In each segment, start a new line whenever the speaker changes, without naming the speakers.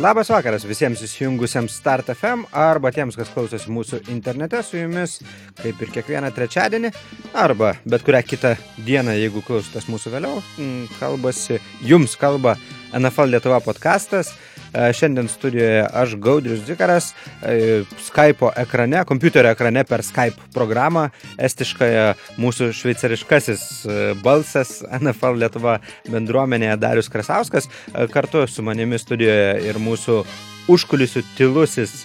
Labas vakaras visiems įsijungusiems Start FM arba tiems, kas klausosi mūsų internete su jumis, kaip ir kiekvieną trečiadienį, arba bet kurią kitą dieną, jeigu klausotės mūsų vėliau, kalbasi, jums kalba NFL Lietuva podkastas. E, šiandien studijoje aš Gaudrius Dzikaras, e, Skype ekrane, kompiuterio ekrane per Skype programą, estiškąją mūsų šveicariškasis e, balsas NFL Lietuva bendruomenėje Darius Krasauskas, kartu su manimi studijoje ir mūsų užkulisių tylusis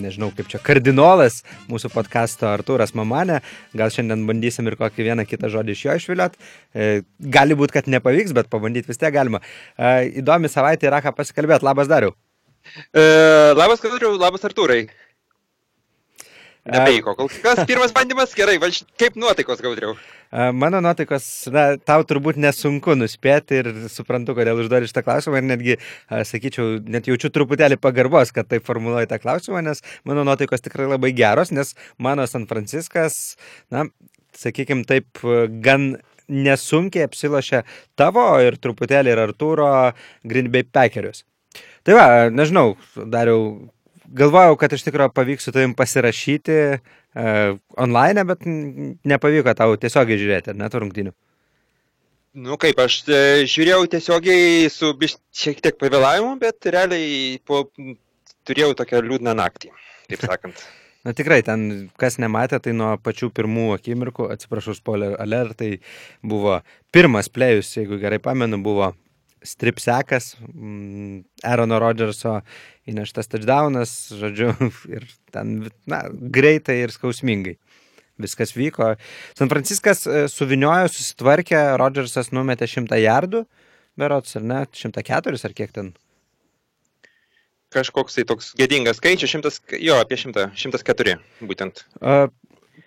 nežinau kaip čia, kardinolas mūsų podkasto Artūras Mamanė. Gal šiandien bandysim ir kokį vieną kitą žodį iš jo išviliot. Uh, gali būti, kad nepavyks, bet pabandyti vis tiek galima. Uh, įdomi savaitė yra ką pasikalbėti. Labas Dariu.
Uh, labas Kadriu, labas Artūrai. Nebeiko, kol kas pirmas bandymas gerai, valš... kaip nuotaikos gaudriau?
Mano nuotaikos, na, tau turbūt nesunku nuspėti ir suprantu, kodėl užduodi šitą klausimą ir netgi, sakyčiau, net jaučiu truputėlį pagarbos, kad taip formuluoji tą klausimą, nes mano nuotaikos tikrai labai geros, nes mano San Franciskas, na, sakykime taip, gan nesunkiai apsilošia tavo ir truputėlį ir Arturo Green Bay Packerius. Tai va, nežinau, dariau, galvojau, kad iš tikrųjų pavyks su tavim pasirašyti uh, online, bet nepavyko tau tiesiogiai žiūrėti, net rungtynių.
Nu kaip, aš e, žiūrėjau tiesiogiai su šiek tiek pavėlavimu, bet realiai po, turėjau tokią liūdną naktį, taip sakant.
Na tikrai, ten kas nematė, tai nuo pačių pirmų akimirkų, atsiprašau, spoiler alert, tai buvo pirmas plėjus, jeigu gerai pamenu, buvo stripsekas, mm, Aarono Rodžerso įneštas touchdownas, žodžiu, ir ten, na, greitai ir skausmingai. Viskas vyko. San Franciskas e, suviniojo, susitvarkė, Rodžersas numetė 100 jardų, berots, ar ne, 104 ar kiek ten.
Kažkoks tai toks gėdingas skaičius, 100, jo, apie 100, 104 būtent.
Uh,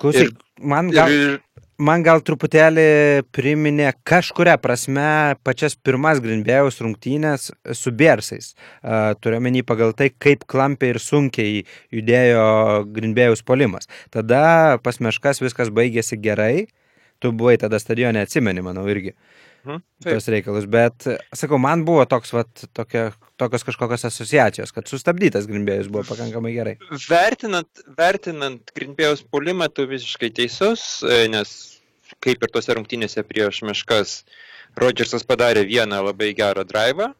klausyk, man gal... Ir, man gal truputėlį priminė kažkuria prasme pačias pirmas Grinbėjaus rungtynės su Bėrsais. Uh, Turiuomenį pagal tai, kaip klampiai ir sunkiai judėjo Grinbėjaus polimas. Tada pas meškas viskas baigėsi gerai. Tu buvai tada stadione, atsimeni, manau, irgi. Mhm, tos reikalus, bet, sakau, man buvo toks, vat, tokia, tokios kažkokios asociacijos, kad sustabdytas Grimbėjus buvo pakankamai gerai.
Vertinant, vertinant Grimbėjus pulimą, tu visiškai teisus, e, nes kaip ir tose rungtynėse prieš Meškas, Rodžersas padarė vieną labai gerą drivą,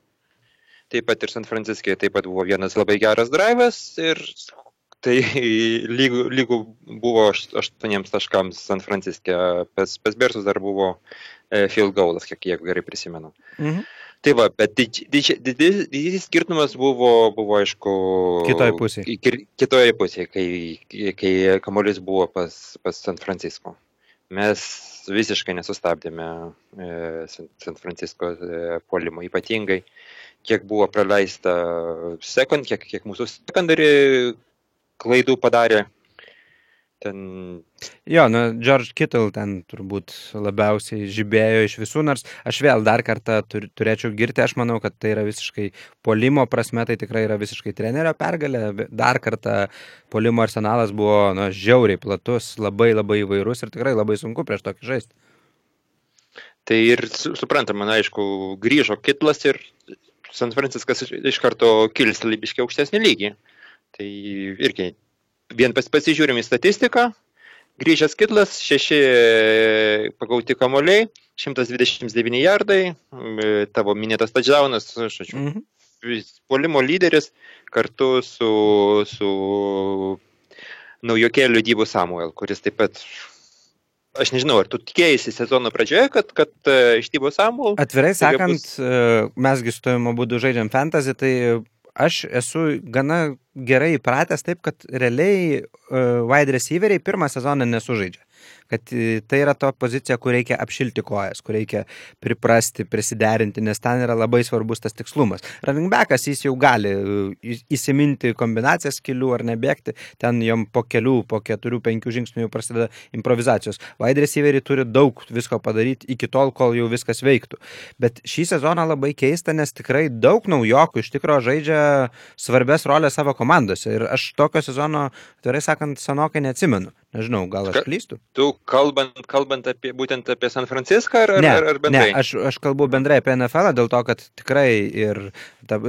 taip pat ir San Franciskė taip pat buvo vienas labai geras drivas ir tai lygų, lygų buvo aštuoniems taškams San Franciskė, pas, pas Bersus dar buvo e, field goalas, kiek jeigu gerai prisimenu. Mhm. Tai va, bet didysis skirtumas buvo, buvo aišku,
kitoje pusėje.
Kitoje pusėje, kai, kai kamuolys buvo pas, pas San Francisco mes visiškai nesustabdėme e, San Francisco e, puolimo, ypatingai kiek buvo praleista sekund, kiek, kiek mūsų sekundari klaidų padarė
ten. Jo, na, George Kittle ten turbūt labiausiai žibėjo iš visų, nors aš vėl dar kartą tur, turėčiau girti, aš manau, kad tai yra visiškai polimo prasme, tai tikrai yra visiškai trenerio pergalė. Dar kartą polimo arsenalas buvo, na, žiauriai platus, labai labai įvairus ir tikrai labai sunku prieš tokį žaisti.
Tai ir suprantama, na, aišku, grįžo Kitlas ir San Franciskas iš karto kils lybiškai aukštesnį lygį. Tai irgi vien pas, pasižiūrim į statistiką, grįžęs Kitlas, 6 e, pagauti kamoliai, 129 jardai, e, tavo minėtas touchdownas, žodžiu, mm -hmm. polimo lyderis kartu su, su naujokėliu Dybu Samuel, kuris taip pat Aš nežinau, ar tu tikėjai sezono pradžioje, kad, kad uh, iš Tybo Samuel.
Atvirai sakant, bus... mesgi su tavimi abu žaidžiam fantasy, tai aš esu gana gerai įpratęs taip, kad realiai uh, wide receiveriai pirmą sezoną nesužaidžia kad e, tai yra to pozicija, kur reikia apšilti kojas, kur reikia priprasti, prisiderinti, nes ten yra labai svarbus tas tikslumas. Running backas jis jau gali e, įsiminti kombinacijas kelių ar nebėgti, ten jom po kelių, po keturių, penkių žingsnių jau prasideda improvizacijos. Wide receiveriai turi daug visko padaryti iki tol, kol jau viskas veiktų. Bet šį sezoną labai keista, nes tikrai daug naujokų iš tikrųjų žaidžia svarbės rolę savo komandose. Ir aš tokio sezono, atvirai sakant, senokai neatsimenu. Nežinau, gal aš klystu.
Tu kalbant, kalbant apie, būtent apie San Franciską ar,
Ne,
ar, ar bendrai?
ne aš, aš kalbu bendrai apie NFL, dėl to, kad tikrai ir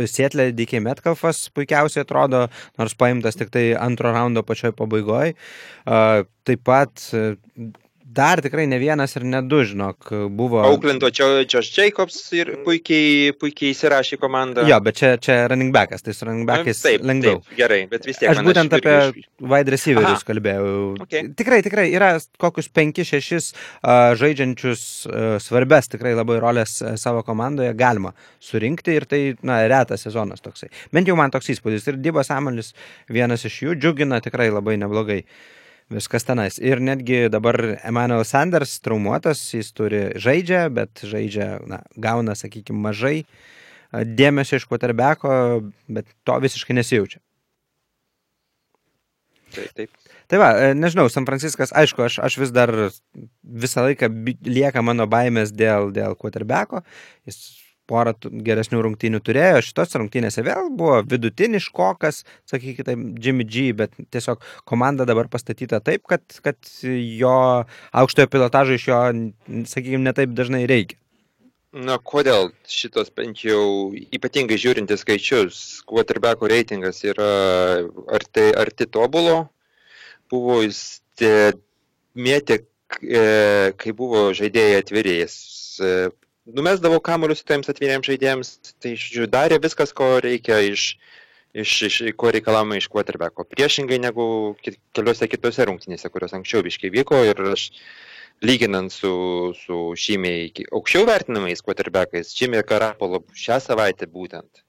Sietlė DK Metcalfas puikiausiai atrodo, nors paimtas tik tai antro raundo pačioj pabaigoje. Taip pat e, dar tikrai ne vienas ir ne du, žinok, buvo.
Auklando Josh Jacobs ir puikiai, puikiai įsirašė komandą.
Jo, bet čia, čia running backas, tai su running backais
taip,
lengviau.
Taip, gerai, bet vis tiek.
Aš būtent
irgi
apie
iš-
wide receiverius
Aha.
kalbėjau.
Okay.
Tikrai, tikrai yra kokius 5-6 uh, žaidžiančius uh, svarbes tikrai labai rolės uh, savo komandoje galima surinkti ir tai, na, retas sezonas toksai. Bent jau man toks įspūdis. Ir Dybas Amelis vienas iš jų džiugina tikrai labai neblogai. Viskas tenais. Ir netgi dabar Emmanuel Sanders traumuotas, jis turi žaidžia, bet žaidžia, na, gauna, sakykime, mažai dėmesio iš quarterbacko, bet to visiškai nesijaučia.
Taip, taip.
Tai va, e, nežinau, San Franciskas, aišku, aš, aš vis dar visą laiką lieka mano baimės dėl, dėl quarterbacko. Jis porą geresnių rungtynių turėjo, šitos rungtynėse vėl buvo vidutiniškokas, sakykime, taip, Jimmy G, bet tiesiog komanda dabar pastatyta taip, kad, kad jo aukštojo pilotažo iš jo, sakykime, netaip dažnai reikia.
Na, kodėl šitos bent jau ypatingai žiūrintis skaičius, quarterbacko reitingas yra arti, arti tobulo, buvo jis mėtė, e, kai buvo žaidėjai atvirėjęs. Numesdavo kamuolius tiems atviriems žaidėjams, tai žodžiu, darė viskas, ko reikia iš, iš, iš ko reikalama iš quarterbacko. Priešingai negu ki- keliose kitose rungtynėse, kurios anksčiau biškai vyko ir aš lyginant su, su šimiai aukščiau vertinamais quarterbackais, Jimmy Karapolo šią savaitę būtent,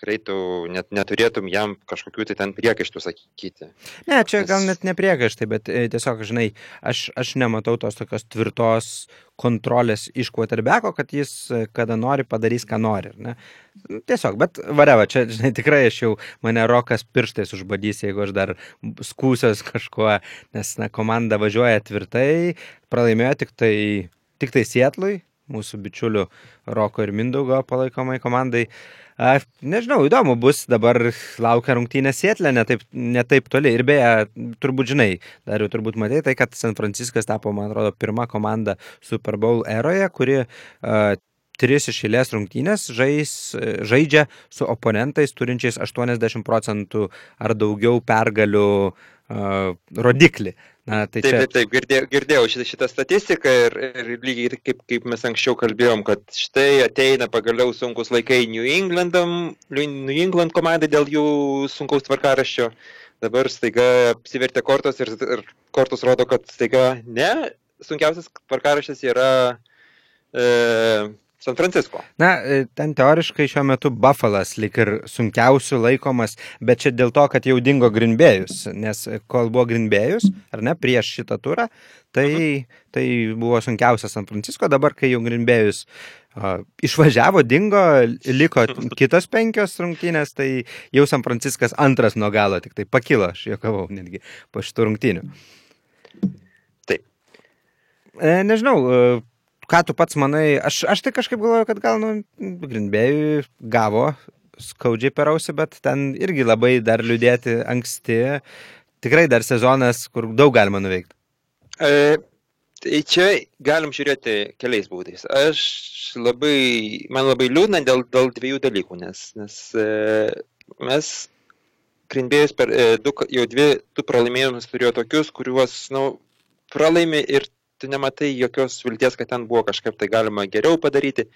tikrai tu net neturėtum jam kažkokių tai ten priekaištų sakyti.
Ne, čia gal
Nes-
net nepriekaištai, bet e, tiesiog, žinai, aš, aš nematau tos tokios tvirtos kontrolės iš quarterbacko, kad jis e, kada nori padarys, ką nori. Ne? Tiesiog, bet vareva, čia, žinai, tikrai aš jau mane rokas pirštais užbadys, jeigu aš dar skūsios kažkuo, nes, na, komanda važiuoja tvirtai, pralaimėjo tik tai, tik tai Sietlui, mūsų bičiulių Roko ir Mindaugo palaikomai komandai. Nežinau, įdomu bus, dabar laukia rungtynė Sietlė, netaip, netaip toli. Ir beje, turbūt žinai, dar jau turbūt matei tai, kad San Franciskas tapo, man atrodo, pirma komanda Super Bowl eroje, kuri uh, tris iš eilės rungtynės žais, žaidžia su oponentais turinčiais 80 procentų ar daugiau pergalių uh, rodiklį. Na, tai
Taip,
čia...
taip, taip, girdėjau, girdėjau šitą, šitą statistiką ir, ir lygiai kaip, kaip mes anksčiau kalbėjom, kad štai ateina pagaliau sunkus laikai New Englandam, New England komandai dėl jų sunkaus tvarkaraščio. Dabar staiga apsivertė kortos ir, ir kortos rodo, kad staiga ne, sunkiausias tvarkaraštis yra e, San Francisco.
Na, e, ten teoriškai šiuo metu Buffalas lik ir sunkiausių laikomas, bet čia dėl to, kad jau dingo Grinbėjus, nes kol buvo Grinbėjus, ar ne, prieš šitą turą, tai, tai buvo sunkiausias San Francisco, dabar kai jau Grinbėjus uh, išvažiavo, dingo, liko kitos penkios rungtynės, tai jau San Franciskas antras nuo galo, tik tai pakilo, aš juokavau netgi po šitų rungtynių.
Taip.
E, nežinau, e, ką tu pats manai, aš, aš tai kažkaip galvoju, kad gal, nu, Grindbėjui gavo skaudžiai per ausį, bet ten irgi labai dar liūdėti anksti. Tikrai dar sezonas, kur daug galima nuveikti.
E, tai čia galim žiūrėti keliais būdais. Aš labai, man labai liūdna dėl, dėl dviejų dalykų, nes, nes e, mes Grindbėjus per e, du, jau dvi, du pralaimėjimus turėjo tokius, kuriuos, na, nu, pralaimi ir tu nematai jokios vilties, kad ten buvo kažkaip tai galima geriau padaryti.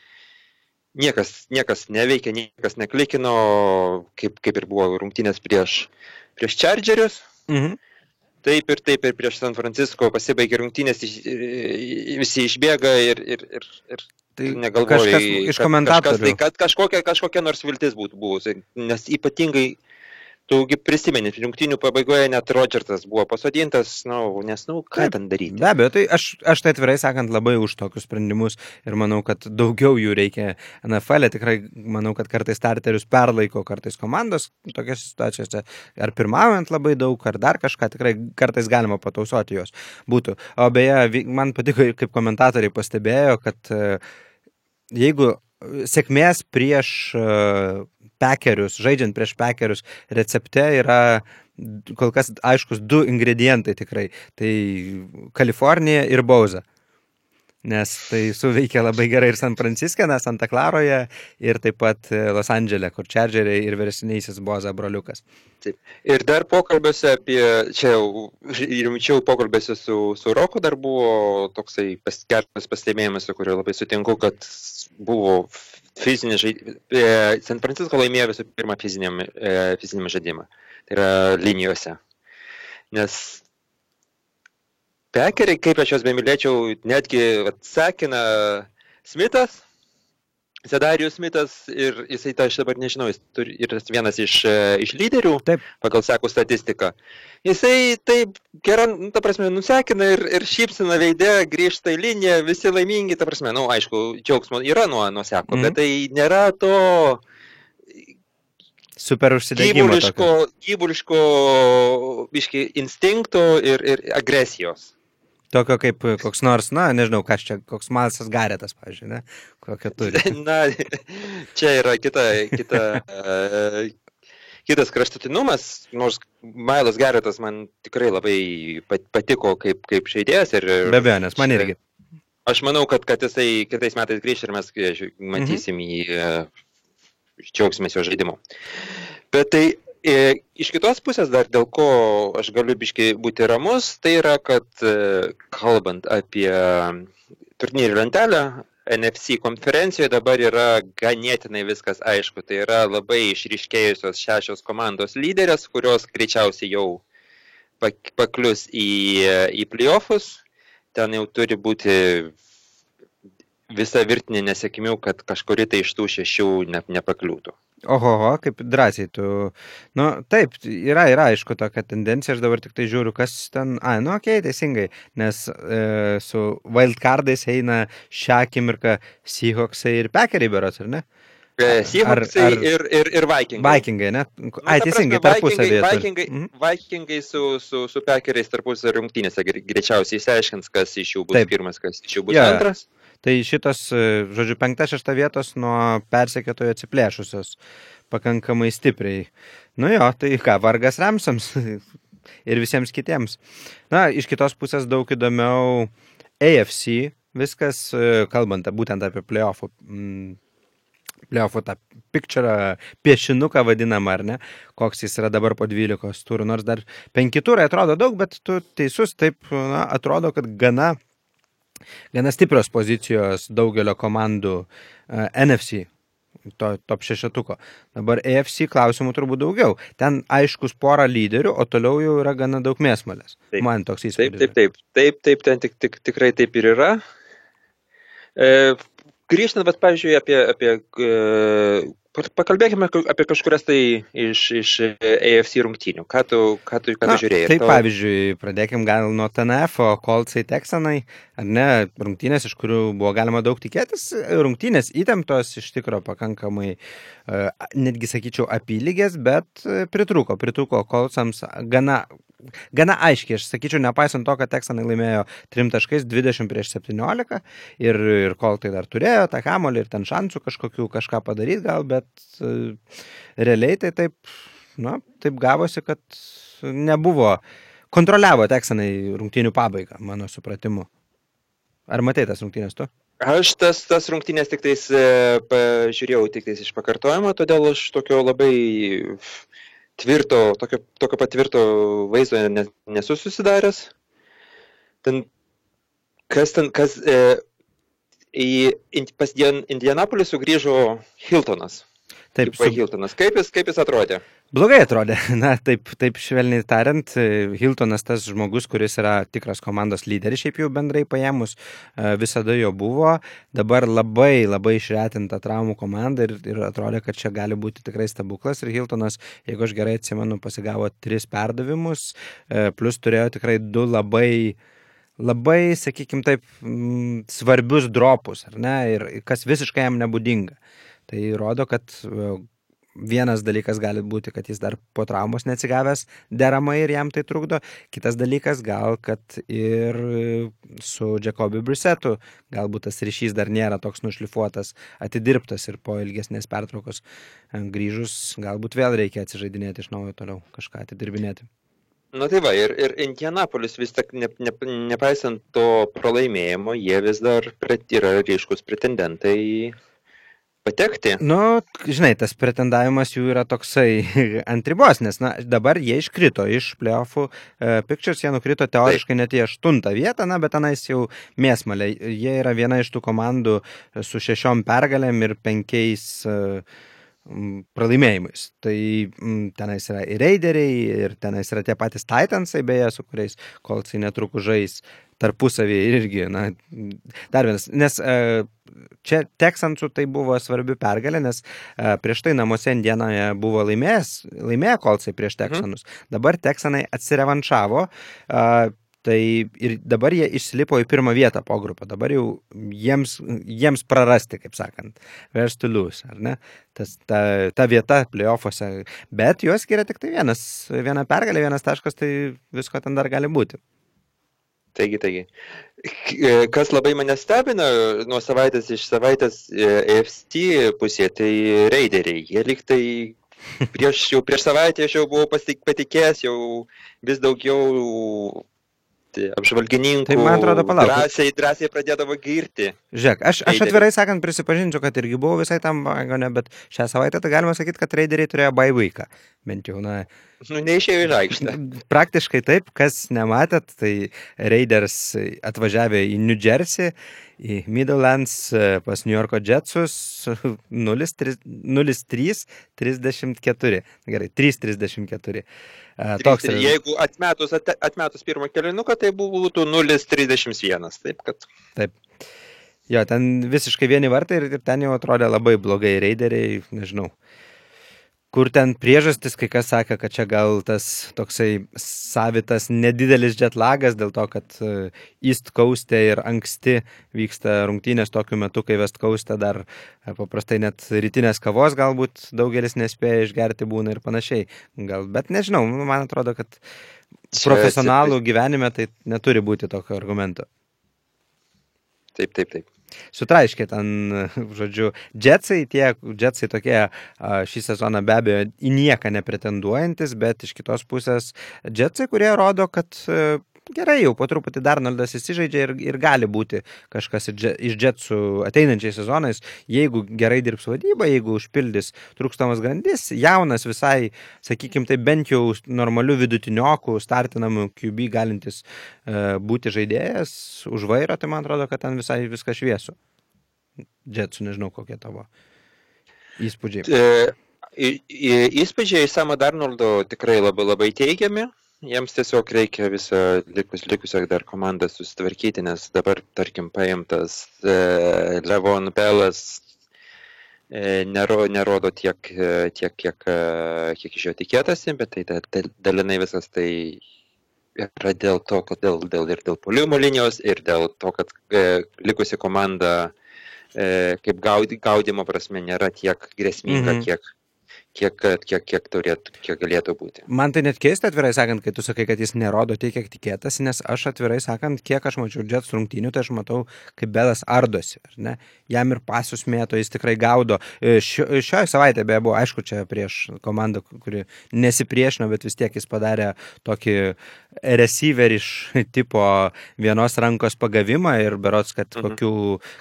Niekas, niekas neveikia, niekas neklikino, kaip, kaip ir buvo rungtynės prieš, prieš Chargerius.
Mhm.
Taip ir taip ir prieš San Francisco pasibaigė rungtynės, iš, visi išbėga ir, ir, ir, ir
Tai
negalvoju.
kažkas iš komentatorių.
Tai, kad kažkokia, kažkokia nors viltis būtų buvusi, nes ypatingai Tugi prisimeni, rungtynių pabaigoje net Rodžersas buvo pasodintas, nu, nes, nu, ką ten daryti.
Be abejo, tai aš, aš tai atvirai sakant labai už tokius sprendimus ir manau, kad daugiau jų reikia NFL. -e. Tikrai manau, kad kartais starterius perlaiko, kartais komandos tokiose situacijose, ar pirmaujant labai daug, ar dar kažką, tikrai kartais galima patausoti juos būtų. O beje, man patiko, kaip komentatoriai pastebėjo, kad jeigu sėkmės prieš uh, pekerius, žaidžiant prieš pekerius recepte yra kol kas aiškus du ingredientai tikrai. Tai Kalifornija ir Bauza nes tai suveikia labai gerai ir San Franciske, na, Santa Klaroje ir taip pat e, Los Andželė, kur Čerdžeriai ir vyresnysis Boza broliukas.
Taip. Ir dar pokalbiuose apie, čia rimčiau pokalbiuose su, su Roku dar buvo toksai pas, geras pastebėjimas, su kuriuo labai sutinku, kad buvo fizinis žaidimas. E, San Francisco laimėjo visų pirma fiziniam, e, fiziniam žaidimą. Tai yra linijose. Nes pekeriai, kaip aš juos bemylėčiau, netgi atsakina Smithas, Sedarijus Smithas ir jisai, ta, aš dabar nežinau, jis turi, yra vienas iš, e, iš lyderių
taip.
pagal sekų statistiką. Jisai taip gerai, nu, ta prasme, nusekina ir, ir šypsina veidė, grįžta į liniją, visi laimingi, ta prasme, na, nu, aišku, džiaugsmo yra nuo, nuo seko, mm -hmm. bet tai nėra to
super užsidegimo.
Gyvuliško, gyvuliško, biški, instinkto ir, ir agresijos.
Tokio kaip koks nors, na, nežinau, kas čia, koks Malsas Garetas, pažiūrėjau, ne? Kokią turi.
Na, čia yra kita, kita, uh, kitas kraštutinumas, nors Mailas Garetas man tikrai labai patiko kaip, kaip žaidėjas. Ir,
Be abejo, nes man irgi.
Aš manau, kad, kad jisai kitais metais grįš ir mes matysim mhm. jį, uh, džiaugsimės jo žaidimu. Bet tai E, iš kitos pusės dar dėl ko aš galiu biškai būti ramus, tai yra, kad e, kalbant apie turnyrų lentelę, NFC konferencijoje dabar yra ganėtinai viskas aišku. Tai yra labai išryškėjusios šešios komandos lyderės, kurios greičiausiai jau paklius į, į playoffus. Ten jau turi būti visa virtinė nesėkmių, kad kažkuri tai iš tų šešių ne, nepakliūtų.
Oho, kaip drąsiai tu. Nu, taip, yra, yra aišku tokia tendencija, aš dabar tik tai žiūriu, kas ten. A, nu, okei, okay, teisingai, nes e, su wildcardais eina šią akimirką Seahawksai ir Packeriai beros, ar ne?
E, Seahawksai ar, ir, ir, ir Vikingai.
Vikingai, ne? Nu, Ai, teisingai, tarpusavėje.
Vikingai, mhm. Vikingai su, su, su Packeriais tarpusavėje rungtynėse greičiausiai išsiaiškins, kas iš jų bus Taip. pirmas, kas iš jų bus ja. antras.
Tai šitos, e, žodžiu, penkta, šešta vietos nuo persekėtojo atsiplėšusios pakankamai stipriai. Nu jo, tai ką, vargas Ramsams ir visiems kitiems. Na, iš kitos pusės daug įdomiau AFC, viskas, e, kalbant būtent apie playoffų. Mm, playoffų tą picture, piešinuką vadinamą, ar ne, koks jis yra dabar po 12 turų, nors dar 5 turai atrodo daug, bet tu teisus, taip na, atrodo, kad gana gana stiprios pozicijos daugelio komandų uh, e, NFC to top šešetuko. Dabar AFC klausimų turbūt daugiau. Ten aiškus pora lyderių, o toliau jau yra gana daug mėsmalės. Taip, Man toks įspūdis.
Taip, taip, taip, taip, taip ten tik, tik, tikrai taip ir yra. E, grįžtant, bet, pavyzdžiui, apie, apie e, Pakalbėkime apie kažkurias tai iš, iš AFC rungtynių. Ką tu, ką tu, ką tu Na, žiūrėjai?
Tai tau... pavyzdžiui, pradėkim gal nuo TNF, o Coltsai Texanai, ar ne, rungtynės, iš kurių buvo galima daug tikėtis, rungtynės įtemptos iš tikrųjų pakankamai, e, netgi sakyčiau, apylygės, bet pritruko, pritruko Coltsams gana gana aiškiai, aš sakyčiau, nepaisant to, kad Teksanai laimėjo 3 taškais 20 prieš 17 ir, ir kol tai dar turėjo tą kamolį ir ten šansų kažkokių kažką padaryti gal, bet uh, realiai tai taip, na, taip gavosi, kad nebuvo, kontroliavo Teksanai rungtynių pabaigą, mano supratimu. Ar matai tas rungtynės tu?
Aš tas, tas rungtynės tik tais e, pažiūrėjau tik tais iš pakartojimo, todėl aš tokio labai tvirto, tokio, tokio patvirto vaizdo nesu susidaręs. Ten, kas ten, kas e, į, pas Indianapolių sugrįžo Hiltonas. Taip, su... Hiltonas. Kaip jis, kaip jis atrodė?
Blogai atrodė. Na, taip, taip švelniai tariant, Hiltonas tas žmogus, kuris yra tikras komandos lyderis, šiaip jau bendrai paėmus, e, visada jo buvo. Dabar labai, labai išretinta traumų komanda ir, ir atrodė, kad čia gali būti tikrai stebuklas. Ir Hiltonas, jeigu aš gerai atsimenu, pasigavo tris perdavimus, e, plus turėjo tikrai du labai labai, sakykime taip, svarbius dropus, ar ne, ir kas visiškai jam nebūdinga. Tai rodo, kad e, vienas dalykas gali būti, kad jis dar po traumos neatsigavęs deramai ir jam tai trukdo. Kitas dalykas gal, kad ir su Jacobi Brisetu galbūt tas ryšys dar nėra toks nušlifuotas, atidirbtas ir po ilgesnės pertraukos grįžus galbūt vėl reikia atsižaidinėti iš naujo toliau, kažką atidirbinėti.
Na tai va, ir, ir Indianapolis vis tik, ne, ne, nepaisant to pralaimėjimo, jie vis dar yra ryškus pretendentai patekti.
Nu, žinai, tas pretendavimas jų yra toksai ant ribos, nes na, dabar jie iškrito iš playoffų uh, pictures, jie nukrito teoriškai net į aštuntą vietą, na, bet tenais jau mėsmalė. Jie yra viena iš tų komandų su šešiom pergalėm ir penkiais uh, pralaimėjimais. Tai m, tenais yra ir Raideriai, ir tenais yra tie patys Titansai, beje, su kuriais Kolcai netrukus žais tarpusavėje irgi. Na, dar vienas, nes e, čia Teksansų tai buvo svarbi pergalė, nes e, prieš tai namuose Indienoje buvo laimėjęs, laimėję Kolcai prieš mhm. Teksanus. Dabar Teksanai atsirevanšavo. Uh, Tai ir dabar jie išsilipo į pirmą vietą po grupę. Dabar jau jiems, jiems prarasti, kaip sakant, versus to lose, ar ne? Tas, ta, ta vieta playoffuose. Bet juos skiria tik tai vienas, viena pergalė, vienas taškas, tai visko ten dar gali būti.
Taigi, taigi. Kas labai mane stebina nuo savaitės iš savaitės EFC pusėje, tai raideriai. Jie liktai prieš, jau prieš savaitę aš jau buvau patikėjęs, jau vis daugiau apžvalgininkų. Tai man atrodo, palauk. Drąsiai, drąsiai pradėdavo girti.
Žiūrėk, aš, aš atvirai sakant prisipažinčiau, kad irgi buvau visai tam vagone, bet šią savaitę tai galima sakyti, kad raideriai turėjo weeką. Bent jau, na.
Nu, neišėjo į aikštę.
Praktiškai taip, kas nematėt, tai Raiders atvažiavė į New Jersey, į Midlands pas New Yorko Jetsus 0-3-34. Gerai, 3-34.
Toks yra. Jeigu atmetus, atmetus pirmą kelinuką, tai būtų 0,31. Taip, kad.
Taip. Jo, ten visiškai vieni vartai ir, ir ten jau atrodė labai blogai raideriai, nežinau kur ten priežastis, kai kas sakė, kad čia gal tas toksai savitas nedidelis jetlagas dėl to, kad e, East Coast'e ir anksti vyksta rungtynės tokiu metu, kai West Coast'e dar e, paprastai net rytinės kavos galbūt daugelis nespėja išgerti būna ir panašiai. Gal, bet nežinau, man atrodo, kad profesionalų gyvenime tai neturi būti tokio argumento.
Taip, taip, taip.
Sutraiškė ten, žodžiu, džetsai, tie džetsai tokie šį sezoną be abejo į nieką nepretenduojantis, bet iš kitos pusės džetsai, kurie rodo, kad gerai, jau po truputį Darnoldas įsižaidžia ir, ir gali būti kažkas iš Jetsų ateinančiais sezonais, jeigu gerai dirbs vadyba, jeigu užpildys trūkstamas grandis, jaunas visai, sakykime, tai bent jau normalių vidutiniokų, startinamų QB galintis uh, būti žaidėjas už vairo, tai man atrodo, kad ten visai viskas šviesu. Jetsų, nežinau, kokie tavo įspūdžiai.
E, įspūdžiai Samo Darnoldo tikrai labai labai teigiami jiems tiesiog reikia visą likus, likusią dar komandą susitvarkyti, nes dabar, tarkim, paimtas e, Levon Belas e, nero, nerodo tiek, e, tiek kiek, e, kiek iš jo tikėtasi, bet tai, tai dalinai visas tai yra dėl to, kad dėl, dėl, ir dėl poliumo linijos, ir dėl to, kad e, likusi komanda e, kaip gaudi, gaudimo prasme nėra tiek grėsminga, mm -hmm. kiek, kiek, kiek, kiek, turėtų, kiek galėtų būti.
Man tai net keista, atvirai sakant, kai tu sakai, kad jis nerodo tiek, kiek tikėtasi, nes aš atvirai sakant, kiek aš mačiau Jets rungtynių, tai aš matau, kaip Belas ardosi. Jam ir pasus mėto, jis tikrai gaudo. E, šio, šioje savaitėje beje buvo, aišku, čia prieš komandą, kuri nesipriešino, bet vis tiek jis padarė tokį receiveriš tipo vienos rankos pagavimą ir berots, kad mhm. kokių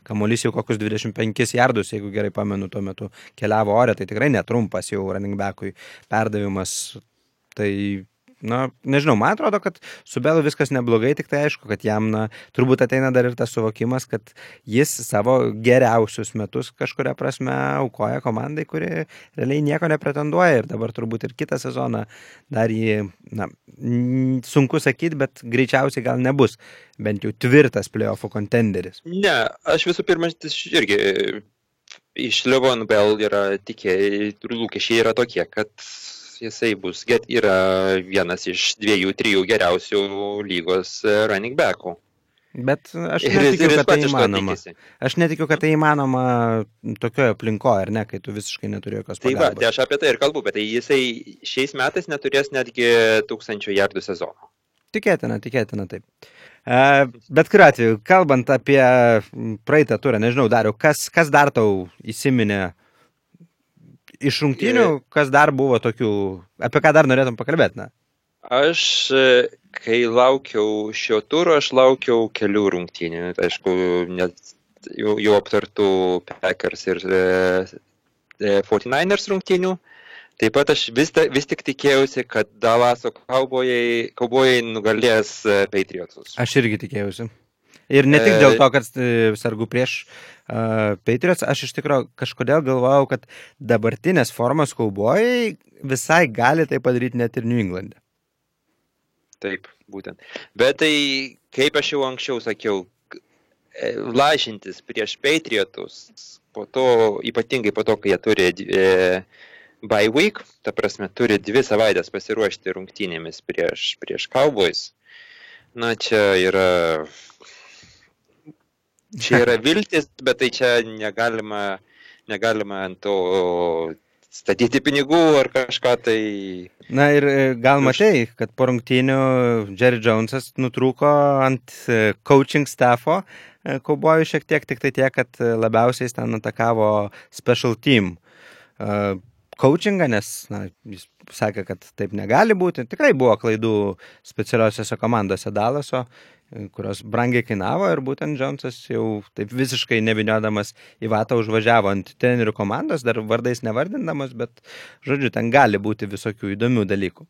kamuolys jau kokius 25 jardus, jeigu gerai pamenu, tuo metu keliavo ore, tai tikrai netrumpas jau running backui perdavimas. Tai na, nežinau, man atrodo, kad su Belu viskas neblogai, tik tai aišku, kad jam, na, turbūt ateina dar ir tas suvokimas, kad jis savo geriausius metus kažkuria prasme aukoja komandai, kuri realiai nieko nepretenduoja ir dabar turbūt ir kitą sezoną dar jį, na, sunku sakyti, bet greičiausiai gal nebus bent jau tvirtas playoffų kontenderis.
Ne, aš visų pirma irgi iš Levon Bell yra tikėjai, lūkesčiai yra tokie, kad jisai bus, get, yra vienas iš dviejų, trijų geriausių lygos e, running backų.
Bet aš
Ir,
netikiu, kad tai įmanoma. Aš netikiu, kad tai įmanoma tokioje aplinkoje, ar ne, kai tu visiškai neturi jokios
Tai va, tai
pagalbos.
aš apie tai ir kalbu, bet tai jisai šiais metais neturės netgi tūkstančio jardų sezono.
Tikėtina, tikėtina taip. E, Bet kuriuo atveju, kalbant apie praeitą turą, nežinau, dariau, kas, kas dar tau įsiminė iš rungtynių, kas dar buvo tokių, apie ką dar norėtum pakalbėti, na?
Aš, e, kai laukiau šio turo, aš laukiau kelių rungtynių. Tai Aišku, net jau, jau aptartų Packers ir e, e, 49ers rungtynių. Taip pat aš vis, ta- vis tik tikėjausi, kad Dalaso kaubojai, nugalės e, Patriotus.
Aš irgi tikėjausi. Ir ne tik
E,
dėl to, kad e, sargu prieš uh, Patriots, aš iš tikrųjų kažkodėl galvojau, kad dabartinės formos kaubojai visai gali tai padaryti net ir New England'e.
Taip, būtent. Bet tai, kaip aš jau anksčiau sakiau, lažintis prieš Patriotus, po to, ypatingai po to, kai jie turi e, bye week, ta prasme, turi dvi savaitės pasiruošti rungtynėmis prieš, prieš Cowboys, na, čia yra. Čia yra viltis, bet tai čia negalima, negalima ant to statyti pinigų ar kažką tai.
Na ir e, gal matai, kad po rungtynių Jerry Jonesas nutrūko ant e, coaching staffo e, kaubojų šiek tiek, tik tai tiek, kad labiausiai ten atakavo special team coachingą, nes na, jis sakė, kad taip negali būti. Tikrai buvo klaidų specialiosiose komandose Dalaso, kurios brangiai kainavo ir būtent Jonesas jau taip visiškai neviniodamas į vatą užvažiavo ant trenerių komandos, dar vardais nevardindamas, bet žodžiu, ten gali būti visokių įdomių dalykų.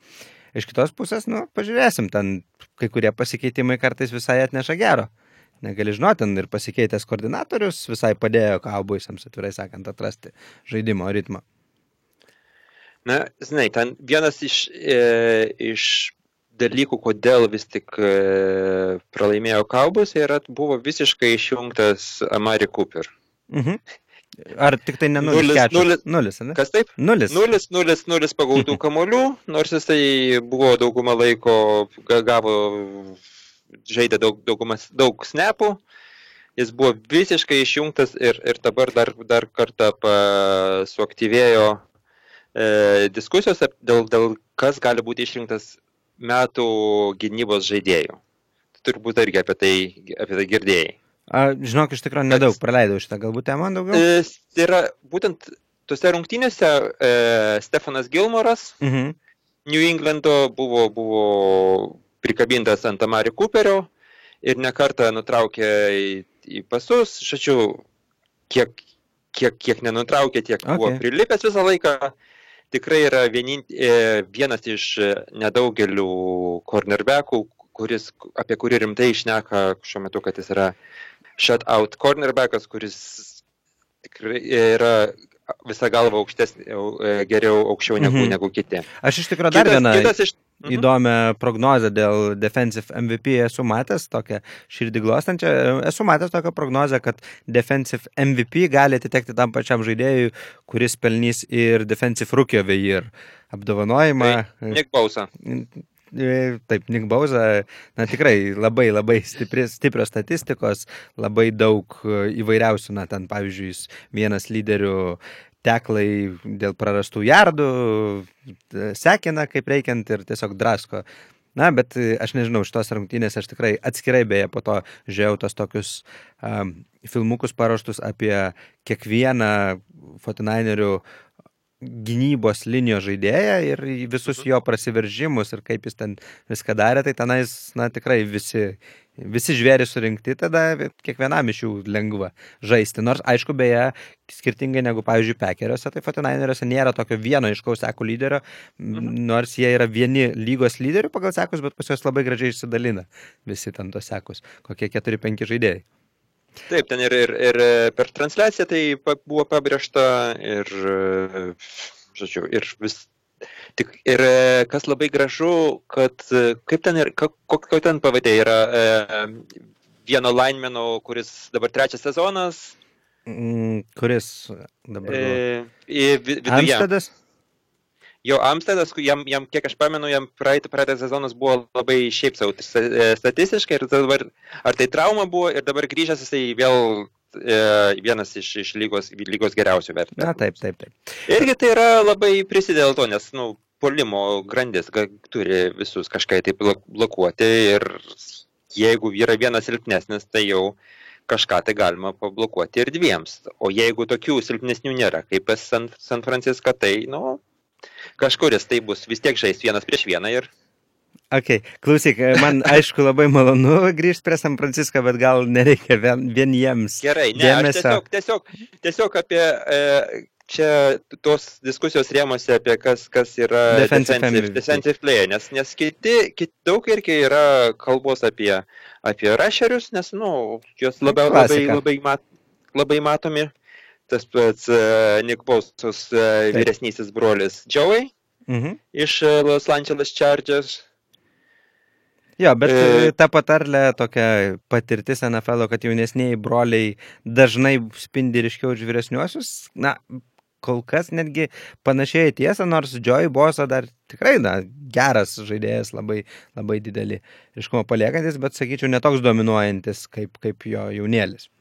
Iš kitos pusės, nu, pažiūrėsim, ten kai kurie pasikeitimai kartais visai atneša gero. Negali žinoti, ten ir pasikeitęs koordinatorius visai padėjo kaubuisams, atvirai sakant, atrasti žaidimo ritmą.
Na, žinai, ten vienas iš, e, iš dalykų, kodėl vis tik e, pralaimėjo Kaubus, yra buvo visiškai išjungtas Amari Cooper.
Mhm. Ar tik tai ne nulis?
Nulis,
ne?
Kas taip?
Nulis.
Nulis, nulis, nulis pagautų kamolių, nors jisai buvo daugumą laiko, ga- gavo, žaidė daug, daugumas, daug snapų. Jis buvo visiškai išjungtas ir, ir dabar dar, dar kartą pa, suaktyvėjo e, diskusijos dėl, dėl kas gali būti išrinktas metų gynybos žaidėjų. Turbūt irgi apie tai, apie tai girdėjai.
A, žinok, iš tikrųjų nedaug praleidau šitą, galbūt temą daugiau.
E, tai yra būtent tose rungtynėse e, Stefanas Gilmoras
Mhm.
New Englando buvo, buvo prikabintas ant Amari Cooperio ir nekartą nutraukė į, į pasus, šačiu, kiek, kiek, kiek nenutraukė, tiek okay. buvo prilipęs visą laiką. Tikrai yra vienin, e, vienas iš e, nedaugelių cornerbackų, kuris, apie kurį rimtai išneka šiuo metu, kad jis yra shutout cornerbackas, kuris tikrai yra visą galvą aukštesnį, e, geriau aukščiau negu,
Mhm.
negu kiti.
Aš iš tikrųjų dar
Kitas-
vieną
kitas iš... Mhm.
įdomią prognozę dėl defensive MVP esu matęs, tokią širdį glostančią. Esu matęs tokią prognozę, kad defensive MVP gali atitekti tam pačiam žaidėjui, kuris pelnys ir defensive rookie of the year apdovanojimą.
Nick Bausa.
E, Taip, Nick Bauza, na tikrai labai labai stipri, stiprios statistikos, labai daug e, įvairiausių, na ten pavyzdžiui, jis vienas lyderių teklai dėl prarastų jardų, e, sekina kaip reikiant ir tiesiog drasko. Na, bet aš nežinau, šitos rungtynės aš tikrai atskirai beje po to žiūrėjau tos tokius um, filmukus paruoštus apie kiekvieną Fortinainerių gynybos linijos žaidėją ir visus jo prasiveržimus ir kaip jis ten viską darė, tai tenais, na, tikrai visi, visi žvėri surinkti, tada kiekvienam iš jų lengva žaisti. Nors, aišku, beje, skirtingai negu, pavyzdžiui, pekeriuose, tai Fortinaineriuose nėra tokio vieno iškaus sekų lyderio, mhm. nors jie yra vieni lygos lyderių pagal sekus, bet pas juos labai gražiai išsidalina visi ten tos sekus, kokie 4-5 žaidėjai.
Taip, ten ir, ir, ir per transliaciją tai buvo pabrėžta ir, e, žodžiu, ir vis. Tik, ir e, kas labai gražu, kad e, kaip ten ir, ko- kokio ten pavadė yra e, vieno linemeno, kuris dabar trečias sezonas.
Mm, kuris dabar?
E, viduje.
Amstedas?
Jo Amstedas, jam, jam, kiek aš pamenu, jam praeitą, praeitą sezonas buvo labai šiaip savo e, statistiškai ir dabar, ar tai trauma buvo ir dabar grįžęs jisai vėl e, vienas iš, iš lygos, lygos geriausių vertinimų.
Na taip, taip, taip.
Irgi tai yra labai prisidėl to, nes, nu, polimo grandis turi visus kažkai taip blokuoti ir jeigu yra vienas silpnesnis, tai jau kažką tai galima pablokuoti ir dviems. O jeigu tokių silpnesnių nėra, kaip San, San Francisco, tai, nu, kažkuris tai bus vis tiek žais vienas prieš vieną ir
Ok, klausyk, man aišku labai malonu grįžti prie San Francisco, bet gal nereikia vien, vien jiems.
Gerai, ne, dėmesio. aš tiesiog, tiesiog, tiesiog apie e, čia tos diskusijos rėmose apie kas, kas yra
defensive,
defensive, defensive player, nes, nes kiti, kiti daug irgi yra kalbos apie, apie rusherius, nes, nu, jos labai, labai, labai, mat, labai matomi. Tas pats uh, Nick Bausus uh, vyresnysis brolis Joey mhm. iš uh, Los Angeles Chargers
Jo, bet e... ta patarlė tokia patirtis NFL, kad jaunesniai broliai dažnai spindi ryškiau už vyresniuosius, na, kol kas netgi panašiai tiesa, nors Joey Bosa dar tikrai, na, geras žaidėjas, labai, labai didelį ryškumą paliekantis, bet sakyčiau, netoks dominuojantis kaip, kaip jo jaunėlis.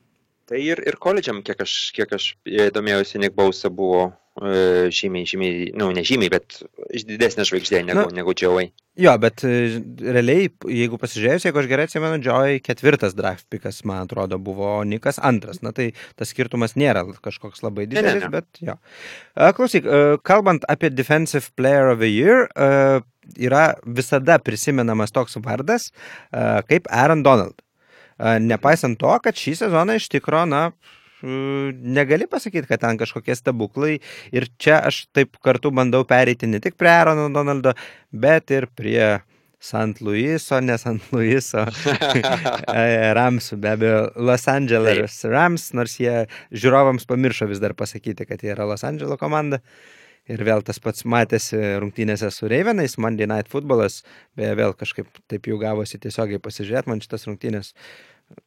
Tai ir, ir koledžiam, kiek aš, kiek aš domėjausi, Nick Bausa buvo e, žymiai, žymiai, nu, ne žymiai, bet didesnė žvaigždė negu, nu, negu Joey.
Jo, bet e, realiai, jeigu pasižiūrėjus, jeigu aš gerai atsimenu, Joy ketvirtas draft pikas, man atrodo, buvo, Nikas antras. Na tai tas skirtumas nėra kažkoks labai didelis, ne, ne, ne. bet jo. Klausyk, kalbant apie Defensive Player of the Year, yra visada prisimenamas toks vardas kaip Aaron Donald. Nepaisant to, kad šį sezoną iš tikro, na, negali pasakyti, kad ten kažkokie stebuklai. Ir čia aš taip kartu bandau pereiti ne tik prie Aarono Donaldo, bet ir prie St. Louiso, ne St. Louiso, e, Ramsų, be abejo, Los Angeles Rams, nors jie žiūrovams pamiršo vis dar pasakyti, kad jie yra Los Angeles komanda. Ir vėl tas pats matėsi rungtynėse su Reivenais, Monday Night Footballas, beje, vėl kažkaip taip jau gavosi tiesiogiai pasižiūrėti, man šitas rungtynės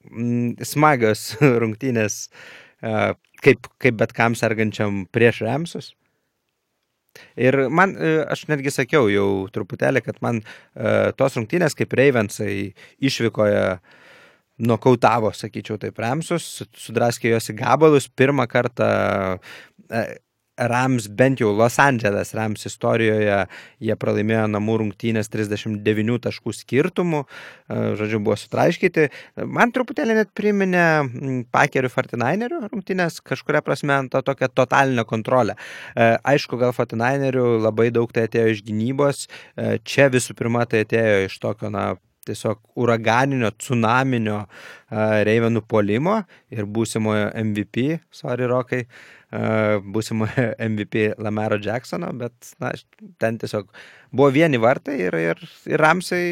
mm, smagios rungtynės kaip, kaip bet kam sergančiam prieš Remsus. Ir man, e, aš netgi sakiau jau truputėlį, kad man e, tos rungtynės kaip Ravensai išvykoje nokautavo, sakyčiau, taip Remsus, sudraskė juos į gabalus, pirmą kartą e, Rams, bent jau Los Angeles Rams istorijoje, jie pralaimėjo namų rungtynės 39 taškų skirtumų, e, žodžiu, buvo sutraiškyti. Man truputėlį net priminė Pakerių 49erių rungtynės, kažkuria prasme to tokią totalinę kontrolę. E, aišku, gal 49erių labai daug tai atėjo iš gynybos, e, čia visų pirma tai atėjo iš tokio, na, tiesiog uraganinio, tsunaminio Reivenų polimo ir būsimojo MVP, sorry Rokai, uh, būsimojo MVP Lamero Jacksono, bet na, ten tiesiog buvo vieni vartai ir, ir, ir Ramsai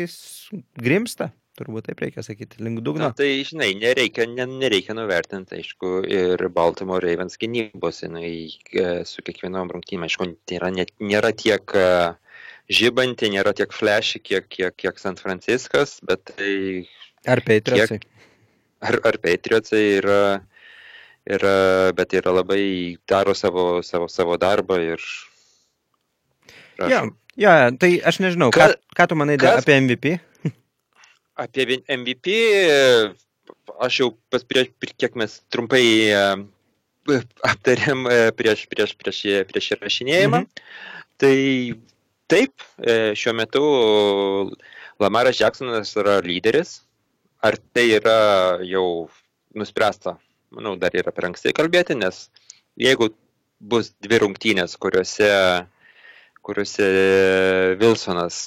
grimsta. Turbūt taip reikia sakyti, link dugno.
Na, tai, žinai, nereikia, ne, nereikia nuvertinti, aišku, ir Baltimore Ravens gynybos, jinai e, su kiekvienom rungtynėm, aišku, nėra, nėra tiek uh, žibanti, nėra tiek flashi, kiek, kiek, kiek San Franciskas, bet tai...
Ar Patriotsai?
Ar, ar Patriotsai yra, yra, bet yra labai daro savo, savo, savo darbą ir...
Prašau. Ja, ja, tai aš nežinau, ką, ką tu manai kas, apie MVP?
Apie MVP, aš jau pas prieš, kiek mes trumpai aptarėm prieš, prieš, prieš, prieš įrašinėjimą. Mhm. Tai Taip, e, šiuo metu Lamaras Jacksonas yra lyderis. Ar tai yra jau nuspręsta? Manau, dar yra per anksti kalbėti, nes jeigu bus dvi rungtynės, kuriuose, kuriuose Wilsonas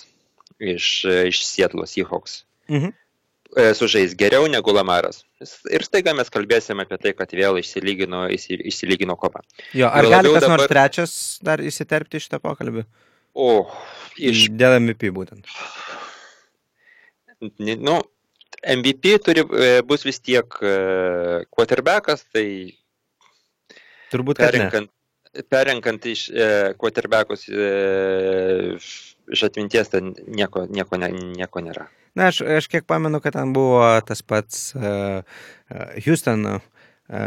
iš, iš Seattle Seahawks mhm. E, sužais geriau negu Lamaras. Ir staiga mes kalbėsime apie tai, kad vėl išsilygino, išsilygino kova.
Jo, ar gali kas dabar... nors trečias dar įsiterpti šitą pokalbį?
O,
iš. Dėl MVP būtent.
Nu, MVP turi, e, bus vis tiek e, quarterbackas, tai
turbūt
perrenkant, perrenkant iš e, quarterbackus iš atminties, tai nieko, nieko, nieko nėra.
Na, aš, aš kiek pamenu, kad ten buvo tas pats uh, Houston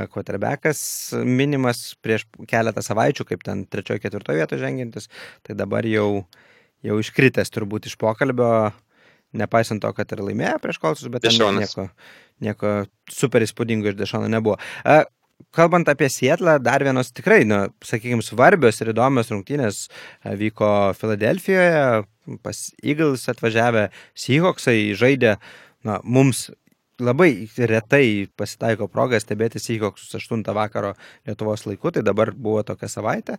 quarterbackas minimas prieš keletą savaičių, kaip ten trečiojo, ketvirtojo vietoje žengiantis, tai dabar jau, jau iškritęs turbūt iš pokalbio, nepaisant to, kad ir laimėjo prieš kolsus, bet nieko, nieko super įspūdingo iš Dešono nebuvo. Kalbant apie Sietlą, dar vienos tikrai, na, sakykime, svarbios ir įdomios rungtynės vyko Filadelfijoje, pas Eagles atvažiavę Seahawksai žaidė, na, mums labai retai pasitaiko proga stebėti Seahawksus 8 vakaro Lietuvos laiku, tai dabar buvo tokia savaitė.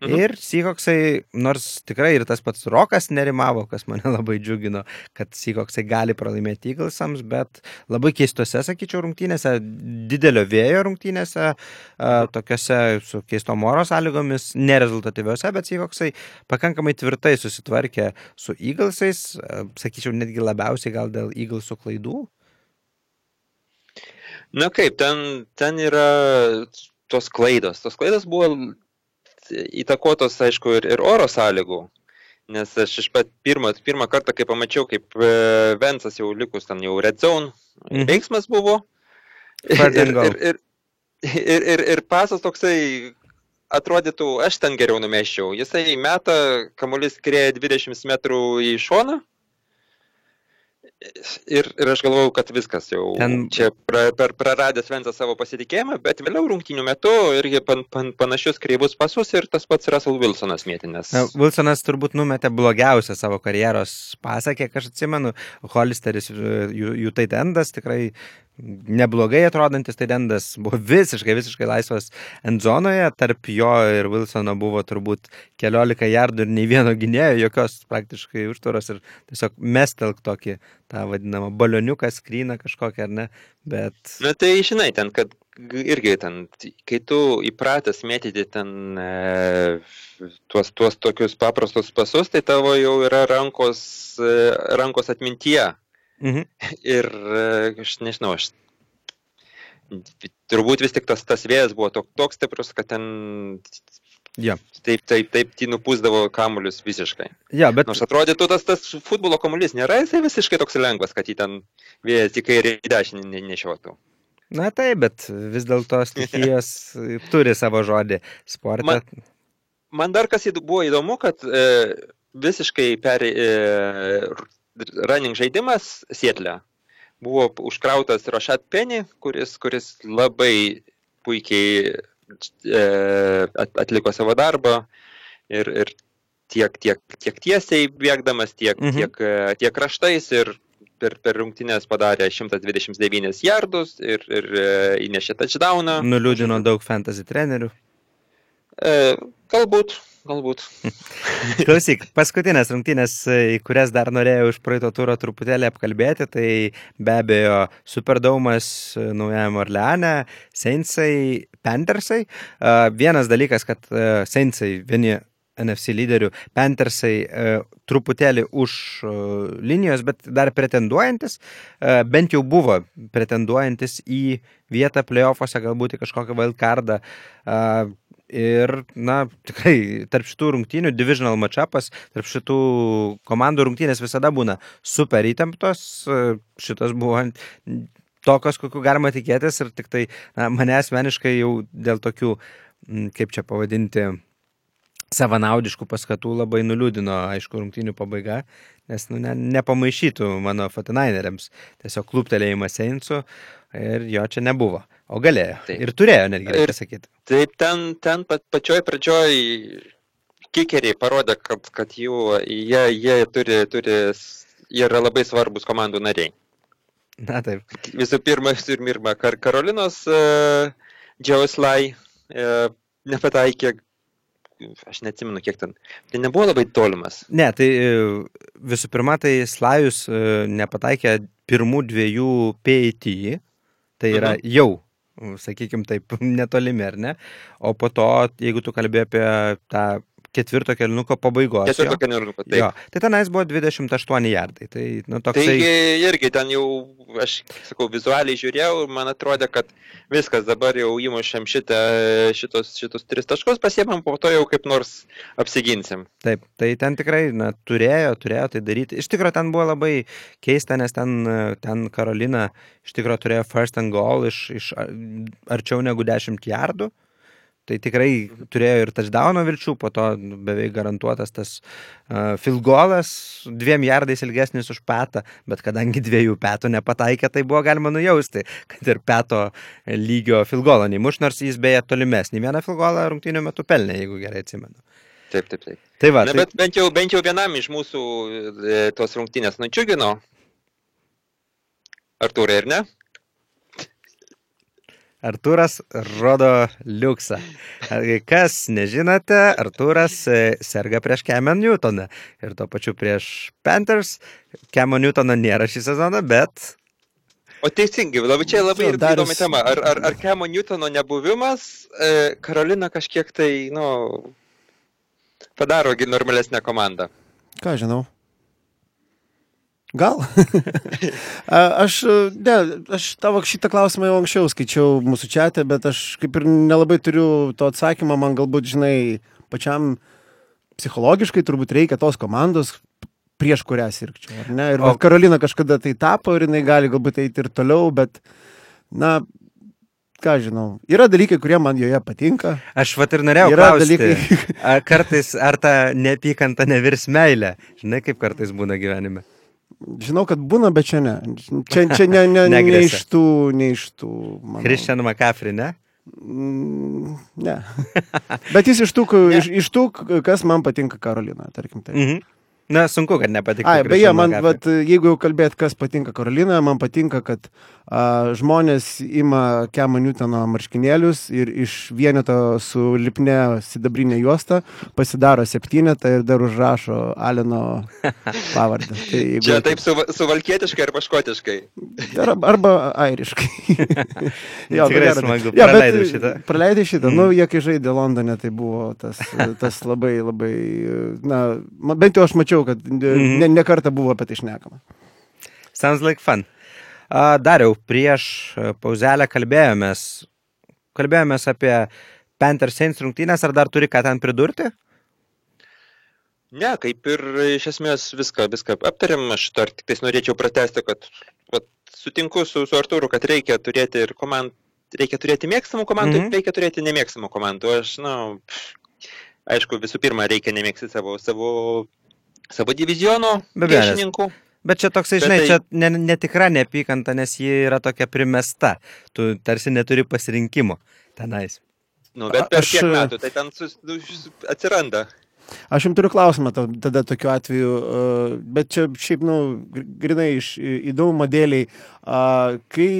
Mhm. Ir Seahawksai, nors tikrai ir tas pats Rokas nerimavo, kas mane labai džiugino, kad Seahawksai gali pralaimėti Eaglesams, bet labai keistose, sakyčiau, rungtynėse, didelio vėjo rungtynėse, mhm. tokiuose su keistom oro sąlygomis, nerezultatyviuose, bet Seahawksai pakankamai tvirtai susitvarkė su Eaglesais, sakyčiau, netgi labiausiai gal dėl Eaglesų klaidų.
Na kaip, ten, ten yra tos klaidos. Tos klaidos buvo įtakotos, aišku, ir, ir oro sąlygų. Nes aš iš pat pirmą, pirmą kartą, kai pamačiau, kaip e, Vensas jau likus ten jau red zone mhm. veiksmas buvo. Ir, ir, ir, ir, ir, ir pasas toksai atrodytų, aš ten geriau numeščiau. Jisai meta, kamuolys krėja 20 metrų į šoną Ir, ir aš galvojau, kad viskas jau Ten... čia pra, per praradęs Vensas savo pasitikėjimą, bet vėliau rungtinių metu irgi pan, pan, panašius kreivus pasus ir tas pats Russell Wilsonas mėtinės.
Wilsonas turbūt numetė blogiausią savo karjeros pasą, kiek aš atsimenu, Hollisteris, jų, jų taitendas tikrai neblogai atrodantis taidendas buvo visiškai, visiškai laisvas endzonoje, tarp jo ir Wilsono buvo turbūt keliolika jardų ir nei vieno gynėjo, jokios praktiškai užtvaros ir tiesiog mestelk tokį tą vadinamą balioniuką, skryną kažkokią ar ne, bet...
Na tai žinai, ten, kad irgi ten, kai tu įpratęs mėtyti ten e, tuos, tuos tokius paprastus pasus, tai tavo jau yra rankos, e, rankos atmintyje Mhm. Ir e, aš nežinau, aš turbūt vis tik tas, tas vėjas buvo toks, toks stiprus, kad ten
Ja.
Taip, taip, taip, tai nupūsdavo kamuolius visiškai.
Ja, bet...
Nors atrodytų, tas, tas futbolo kamuolys nėra jisai visiškai toks lengvas, kad jį ten vėjas tik kairį į dešinį ne, nešiotų.
Na taip, bet vis dėlto stichijos turi savo žodį sportą.
Man, man dar kas buvo įdomu, kad e, visiškai per e, running žaidimas Sietle buvo užkrautas Rošat Penny, kuris, kuris labai puikiai e, atliko savo darbą ir, ir tiek, tiek, tiek tiesiai bėgdamas, tiek, mhm. tiek, e, tiek kraštais ir per, per rungtynės padarė 129 jardus ir, ir e, įnešė touchdowną.
Nuliūdino daug fantasy trenerių.
E, galbūt, galbūt.
Klausyk, paskutinės rungtynės, į kurias dar norėjau iš praeito turo truputėlį apkalbėti, tai be abejo Superdaumas Naujajame Orleane, Seinsai, Panthersai. Vienas dalykas, kad Seinsai vieni NFC lyderių, Panthersai truputėlį už linijos, bet dar pretenduojantis, bent jau buvo pretenduojantis į vietą playoffuose, galbūt į kažkokią wildcardą. Ir, na, tikrai, tarp šitų rungtynių, divisional matchupas, tarp šitų komandų rungtynės visada būna super įtemptos. Šitas buvo tokios, kokiu galima tikėtis ir tik tai na, mane asmeniškai jau dėl tokių, kaip čia pavadinti, savanaudiškų paskatų labai nuliūdino, aišku, rungtynių pabaiga, nes nu, ne, nepamaišytų mano Fatinaineriams. Tiesiog kluptelėjimas Seinsų ir jo čia nebuvo. O galėjo. Taip. Ir turėjo netgi, reikia sakyti.
Taip, ten, ten pat, pačioj pradžioj kikeriai parodė, kad, kad jų, jie, jie turi, turi, jie yra labai svarbus komandų nariai.
Na taip.
Visų pirma, visų pirma, Kar Karolinos uh, Džiauslai uh, nepataikė, aš neatsimenu, kiek ten. Tai nebuvo labai tolimas.
Ne, tai e, visų pirma, tai Slajus uh, nepataikė pirmų dviejų PAT, tai yra mhm. jau sakykime taip, netolimi, ar ne? O po to, jeigu tu kalbėjai apie tą ketvirto kelniuko pabaigos.
Ketvirto kelniuko, taip. Jo,
tai tenais buvo 28 jardai. Tai, nu, toksai...
Taigi irgi ten jau, aš sakau, vizualiai žiūrėjau ir man atrodė, kad viskas dabar jau įmušėm šitą, šitos, šitos tris taškus, pasiemam, po to jau kaip nors apsiginsim.
Taip, tai ten tikrai na, turėjo, turėjo tai daryti. Iš tikrųjų, ten buvo labai keista, nes ten, ten Karolina iš tikrųjų turėjo first and goal iš, iš arčiau negu 10 jardų. Tai tikrai turėjo ir touchdowno vilčių, po to beveik garantuotas tas uh, filgolas, dviem jardais ilgesnis už petą, bet kadangi dviejų petų nepataikė, tai buvo galima nujausti, kad ir peto lygio filgolo neįmuš, nors jis beje tolimesnį vieną filgolą rungtynių metu pelnė, jeigu gerai atsimenu.
Taip, taip, taip.
Tai va,
Na,
tai...
bet bent jau, bent jau vienam iš mūsų e, tos rungtynės nučiugino. Artūrai, ar ne?
Artūras rodo liuksą. Kas nežinote, Artūras e, serga prieš Cameron Newtoną ir tuo pačiu prieš Panthers. Cameron Newtono nėra šį sezoną, bet...
O teisingai, labai čia labai so, dar įdomi tema. Ar, ar, ar Cameron Newtono nebuvimas e, Karolina kažkiek tai, nu, padaro normalesnę komandą?
Ką žinau. Gal? aš, ne, aš tavo šitą klausimą jau anksčiau skaičiau mūsų čia, bet aš kaip ir nelabai turiu to atsakymą, man galbūt, žinai, pačiam psichologiškai turbūt reikia tos komandos, prieš kurią sirgčiau? Ir o... Karolina kažkada tai tapo ir jinai gali galbūt eiti ir toliau, bet, na, ką žinau, yra dalykai, kurie man joje patinka.
Aš vat ir norėjau yra klausti, dalykai. ar kartais, ar ta neapykanta nevirs meilė, žinai, kaip kartais būna gyvenime.
Žinau, kad būna, bet čia ne. Čia, čia ne, ne, ne iš tų, ne iš tų.
Christian McCaffrey, ne?
Mm, ne. Bet jis iš tų, iš, iš tų, kas man patinka Karolina, tarkim. Tai.
Mhm. Na, sunku, kad nepatinka.
Ai, beje, man, vat, jeigu jau kalbėt, kas patinka Karolinoje, man patinka, kad a, žmonės ima Kemo Newtono marškinėlius ir iš vieneto su lipne sidabrinė juosta pasidaro septynetą ir dar užrašo Aleno pavardę.
Tai, jeigu... Čia taip su, suvalkietiškai arba škotiškai.
Arba, arba airiškai.
jo, Tikrai smagu, ja, praleidai šitą.
Praleidai šitą. Mm. Nu, jie kai žaidė Londone, tai buvo tas, tas labai, labai, na, bent jau aš mačiau mačiau, kad mhm. ne, ne kartą buvo apie tai šnekama.
Sounds like fun. Dariau, prieš pauzelę kalbėjomės, kalbėjomės apie Panthers Saints rungtynės, ar dar turi ką ten pridurti?
Ne, kaip ir iš esmės viską, viską aptarėm, aš dar tik tais norėčiau pratesti, kad vat, sutinku su, su Artūru, kad reikia turėti ir komandų, reikia turėti mėgstamų komandų, mm -hmm. reikia turėti nemėgstamų komandų. Aš, na, nu, aišku, visų pirma, reikia nemėgsti savo, savo savo diviziono priešininkų.
Bet čia toksai, žinai, tai... čia ne, netikra neapykanta, nes ji yra tokia primesta. Tu tarsi neturi pasirinkimo tenais.
Nu, bet per aš... kiek metų tai ten sus, nu, atsiranda.
Aš jums turiu klausimą tada tokiu atveju, bet čia šiaip, nu, grinai iš įdomumo dėliai, kai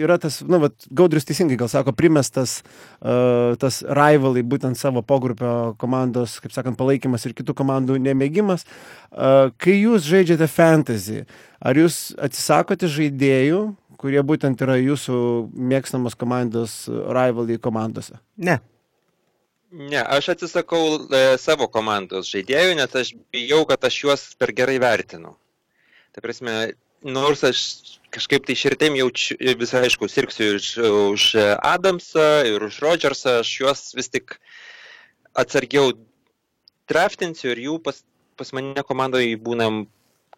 yra tas, nu, vat, Gaudrius teisingai gal sako, primestas tas rivalai, būtent savo pogrupio komandos, kaip sakant, palaikymas ir kitų komandų nemėgimas, kai jūs žaidžiate fantasy, ar jūs atsisakote žaidėjų, kurie būtent yra jūsų mėgstamos komandos rivalai komandose?
Ne.
Ne, aš atsisakau e, savo komandos žaidėjų, nes aš bijau, kad aš juos per gerai vertinu. Tai prasme, nors aš kažkaip tai širtėm jaučiu, visai aišku, sirksiu už, už Adamsą ir už Rodžersą, aš juos vis tik atsargiau draftinsiu ir jų pas, pas mane komandoje būnam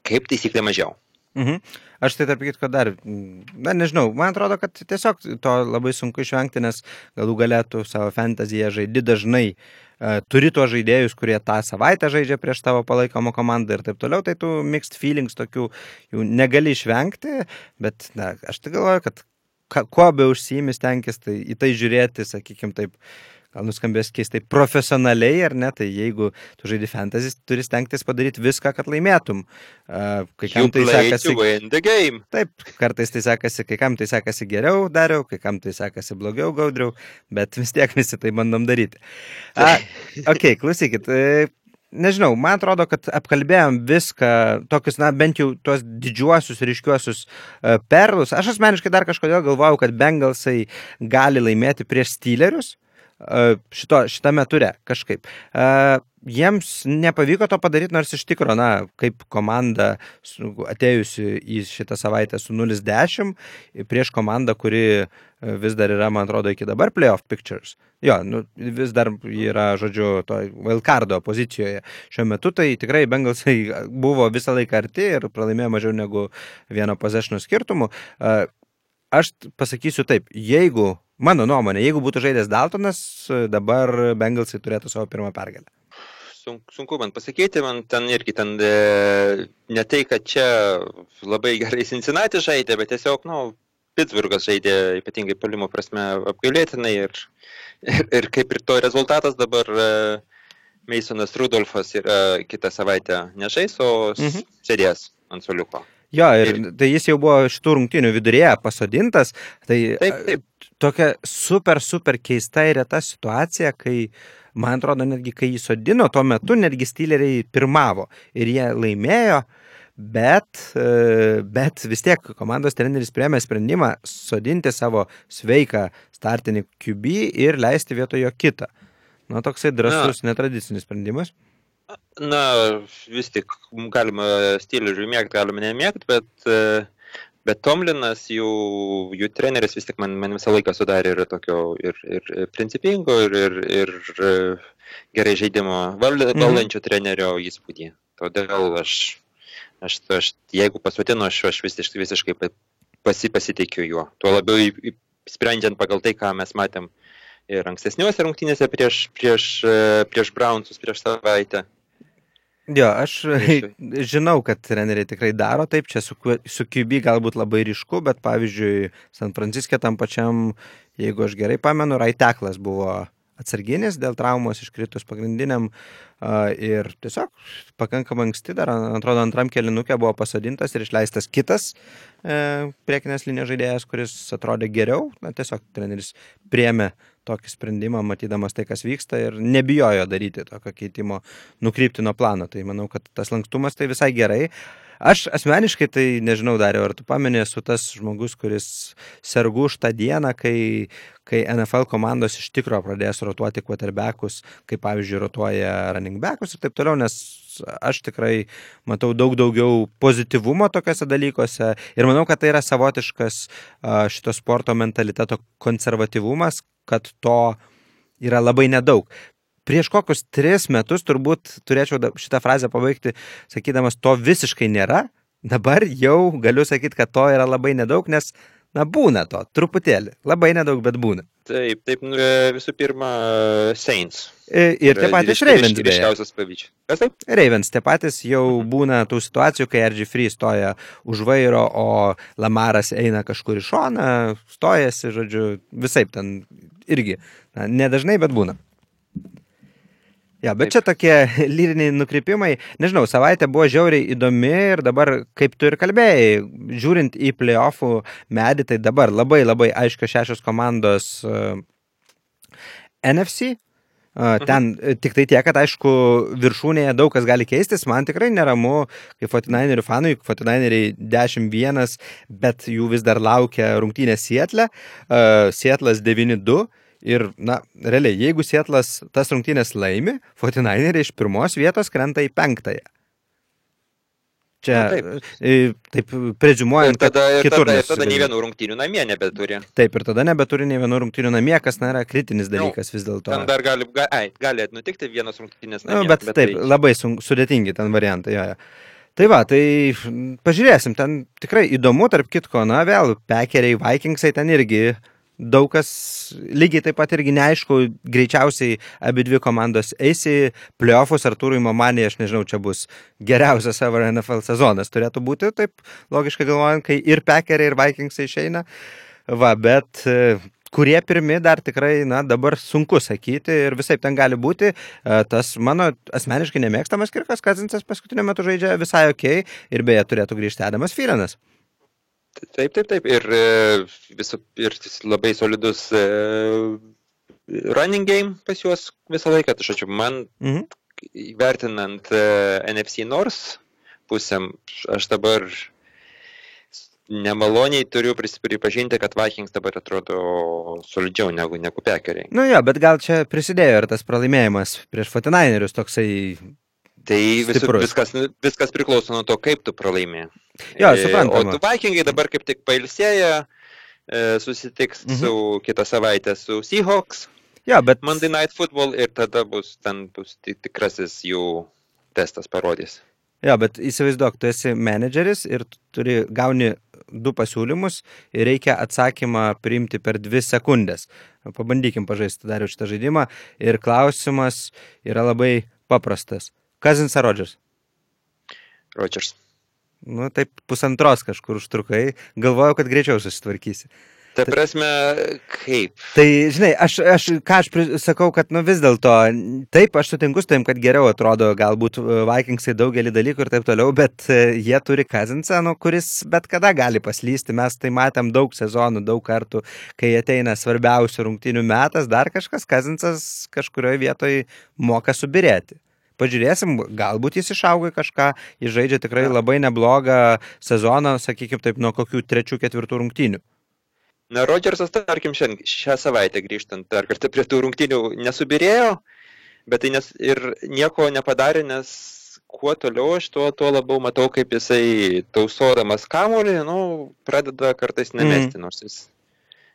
kaip taisyklė mažiau.
Mhm. Aš tai tarp kitko dar, na nežinau, man atrodo, kad tiesiog to labai sunku išvengti, nes galų galėtų savo fantaziją žaidi dažnai. Uh, turi tuos žaidėjus, kurie tą savaitę žaidžia prieš tavo palaikomą komandą ir taip toliau, tai tų mixed feelings tokių jų negali išvengti, bet na, aš tai galvoju, kad kuo be užsijimis tenkis, tai į tai žiūrėti, sakykime taip, gal nuskambės keistai, profesionaliai ar ne, tai jeigu tu žaidži fantasy, turi stengtis padaryti viską, kad laimėtum.
Kai kam tai sekasi.
Taip, kartais tai sekasi, kai kam tai sekasi geriau dariau, kai kam tai sekasi blogiau gaudriau, bet vis tiek visi tai bandom daryti. Uh, ok, klausykit. Uh, nežinau, man atrodo, kad apkalbėjom viską, tokius, na, bent jau tuos didžiuosius, ryškiuosius uh, perlus. Aš asmeniškai dar kažkodėl galvojau, kad Bengalsai gali laimėti prieš Steelerius. Šito, šitame ture kažkaip. Jiems nepavyko to padaryti, nors iš tikrųjų, na, kaip komanda atėjusi į šitą savaitę su 0-10 prieš komandą, kuri e, vis dar yra, man atrodo, iki dabar playoff pictures. Jo, nu, vis dar yra, žodžiu, to wildcardo pozicijoje. Šiuo metu tai tikrai Bengalsai buvo visą laiką arti ir pralaimėjo mažiau negu vieno possession skirtumų. Aš pasakysiu taip, jeigu, mano nuomonė, jeigu būtų žaidęs Daltonas, dabar Bengalsai turėtų savo pirmą pergalę
sunku, sunku man pasakyti, man ten irgi ten e, ne tai, kad čia labai gerai Cincinnati žaidė, bet tiesiog, na, nu, Pittsburghas žaidė ypatingai palimo prasme apgailėtinai ir, ir, ir kaip ir to rezultatas dabar e, Masonas Rudolfas yra kitą savaitę nežais, o mhm. sėdės ant soliuko.
Jo, ir, ir tai jis jau buvo šitų rungtinių vidurėje pasodintas. Tai taip, taip. tokia super, super keista ir reta situacija, kai man atrodo, netgi kai jį sodino, tuo metu netgi Steeleriai pirmavo ir jie laimėjo, bet, e, bet vis tiek komandos treneris priemė sprendimą sodinti savo sveiką startinį QB ir leisti vietojo kitą. Na, toksai drasus, netradicinis sprendimas.
Na, vis tik galima Steelerių mėgti, galima nemėgti, bet uh, Bet Tomlinas, jų, jų treneris vis tik man, man visą laiką sudarė ir tokio ir, ir principingo, ir, ir, ir gerai žaidimo mhm. valdančio mhm. trenerio įspūdį. Todėl aš, aš, aš jeigu pasodinu, aš, aš visiškai, visiškai pasi, pasitikiu juo. Tuo labiau sprendžiant pagal tai, ką mes matėm ir ankstesniuose rungtynėse prieš, prieš, prieš Brownsus prieš savaitę.
Jo, aš žinau, kad treneriai tikrai daro taip, čia su, su QB galbūt labai ryšku, bet pavyzdžiui, San Franciske tam pačiam, jeigu aš gerai pamenu, Raiteklas buvo atsarginis dėl traumos iškritus pagrindiniam uh, ir tiesiog pakankamai anksti dar, atrodo, antram kelinukė buvo pasadintas ir išleistas kitas uh, priekinės linijos žaidėjas, kuris atrodė geriau, na tiesiog treneris priemė tokį sprendimą, matydamas tai, kas vyksta ir nebijojo daryti tokio keitimo, nukrypti nuo plano. Tai manau, kad tas lankstumas tai visai gerai. Aš asmeniškai tai nežinau, Dariau, ar tu paminė, esu tas žmogus, kuris sergu už tą dieną, kai, kai NFL komandos iš tikrųjų pradės rotuoti quarterbackus, kaip pavyzdžiui rotuoja running backus ir taip toliau, nes aš tikrai matau daug daugiau pozityvumo tokiuose dalykuose ir manau, kad tai yra savotiškas šito sporto mentaliteto konservatyvumas, kad to yra labai nedaug prieš kokius tris metus turbūt turėčiau šitą frazę pabaigti, sakydamas, to visiškai nėra. Dabar jau galiu sakyti, kad to yra labai nedaug, nes, na, būna to, truputėlį. Labai nedaug, bet būna.
Taip, taip, nu, visų pirma, Saints.
Ir, ir tie patys Ravens.
Ryškiausias pavyzdys. Kas taip?
Ravens, tie patys jau būna tų situacijų, kai RG Free stoja už vairo, o Lamaras eina kažkur į šoną, stojasi, žodžiu, visai ten irgi. Na, nedažnai, bet būna. Ja, bet Taip. čia tokie lyriniai nukrypimai. Nežinau, savaitė buvo žiauriai įdomi ir dabar, kaip tu ir kalbėjai, žiūrint į playoffų medį, tai dabar labai labai aiškios šešios komandos uh, e, NFC. E, ten uh, tik tai tiek, kad aišku, viršūnėje daug kas gali keistis, man tikrai neramu, kaip 49 fanui, 49 10-1, bet jų vis dar laukia rungtynė Sietle, uh, Sietlas 9-2 Ir, na, realiai, jeigu Sietlas tas rungtynės laimi, Fortinaineriai iš pirmos vietos krenta į penktąją. Čia na, taip, e, taip prezumuojant,
ir tada, ir kitur. Tada, tada nei vienų rungtynių namie nebeturi.
Taip, ir tada nebeturi nei vienų rungtynių namie, kas nėra kritinis nu, dalykas nu, vis dėlto.
Ten dar gali, ga, ai, gali nutikti vienas rungtynės namie.
Nu, bet, bet taip, tai... labai sudėtingi ten variantai. Jo, jo. Tai va, tai pažiūrėsim, ten tikrai įdomu, tarp kitko, na vėl, pekeriai, vikingsai ten irgi daug kas lygiai taip pat irgi neaišku, greičiausiai abi dvi komandos eis į playoffus, Artūrui Mamanė, aš nežinau, čia bus geriausias savo NFL sezonas, turėtų būti taip logiškai galvojant, kai ir Packeriai, ir Vikingsai išeina. Va, bet e, kurie pirmi dar tikrai, na, dabar sunku sakyti ir visai ten gali būti. E, tas mano asmeniškai nemėgstamas Kirkas Kazinsas paskutiniu metu žaidžia visai ok ir beje turėtų grįžti Adamas Fyrenas.
Taip, taip, taip. Ir, e, visu, ir labai solidus e, running game pas juos visą laiką. Tai žodžiu, man mhm. vertinant e, NFC North pusėm, aš dabar nemaloniai turiu pris- pripažinti, kad Vikings dabar atrodo solidžiau negu, negu Pekeriai.
Nu jo, bet gal čia prisidėjo ir tas pralaimėjimas prieš Fortinainerius toksai.
Tai vis, viskas, viskas priklauso nuo to, kaip tu pralaimė.
Jo,
E,
suprantama.
O tu Vikingai dabar kaip tik pailsėja, e, susitiks
Mhm.
su kitą savaitę su Seahawks,
Jo, bet
Monday Night Football ir tada bus, ten bus ti- tikrasis jų testas parodys.
Jo, bet įsivaizduok, tu esi menedžeris ir tu turi gauni du pasiūlymus ir reikia atsakymą priimti per dvi sekundės. Pabandykim pažaisti dar šitą žaidimą. Ir klausimas yra labai paprastas. Kazins ar Rodžers?
Rodgers.
Nu, taip pusantros kažkur užtrukai. Galvojau, kad greičiau susitvarkysi.
Ta prasme, kaip?
Tai, žinai, aš, aš ką aš sakau, kad, nu vis dėlto, taip, aš sutinku su tavim, kad geriau atrodo galbūt e, Vikingsai daugelį dalykų ir taip toliau, bet e, jie turi Kazinsą, nu, kuris bet kada gali paslysti. Mes tai matėm daug sezonų, daug kartų, kai ateina svarbiausių rungtinių metas, dar kažkas, Kazinsas kažkurioje vietoje moka subirėti. Pažiūrėsim, galbūt jis išauga kažką, jis žaidžia tikrai labai neblogą sezoną, sakykime taip, nuo kokių trečių, ketvirtų rungtynių.
Na, Rodgersas, tarkim, šiandien, šią savaitę grįžtant dar kartą prie tų rungtynių nesubirėjo, bet tai nes, ir nieko nepadarė, nes kuo toliau aš tuo, tuo labiau matau, kaip jisai tausodamas kamuolį, nu, pradeda kartais nemesti, mm. nors jis.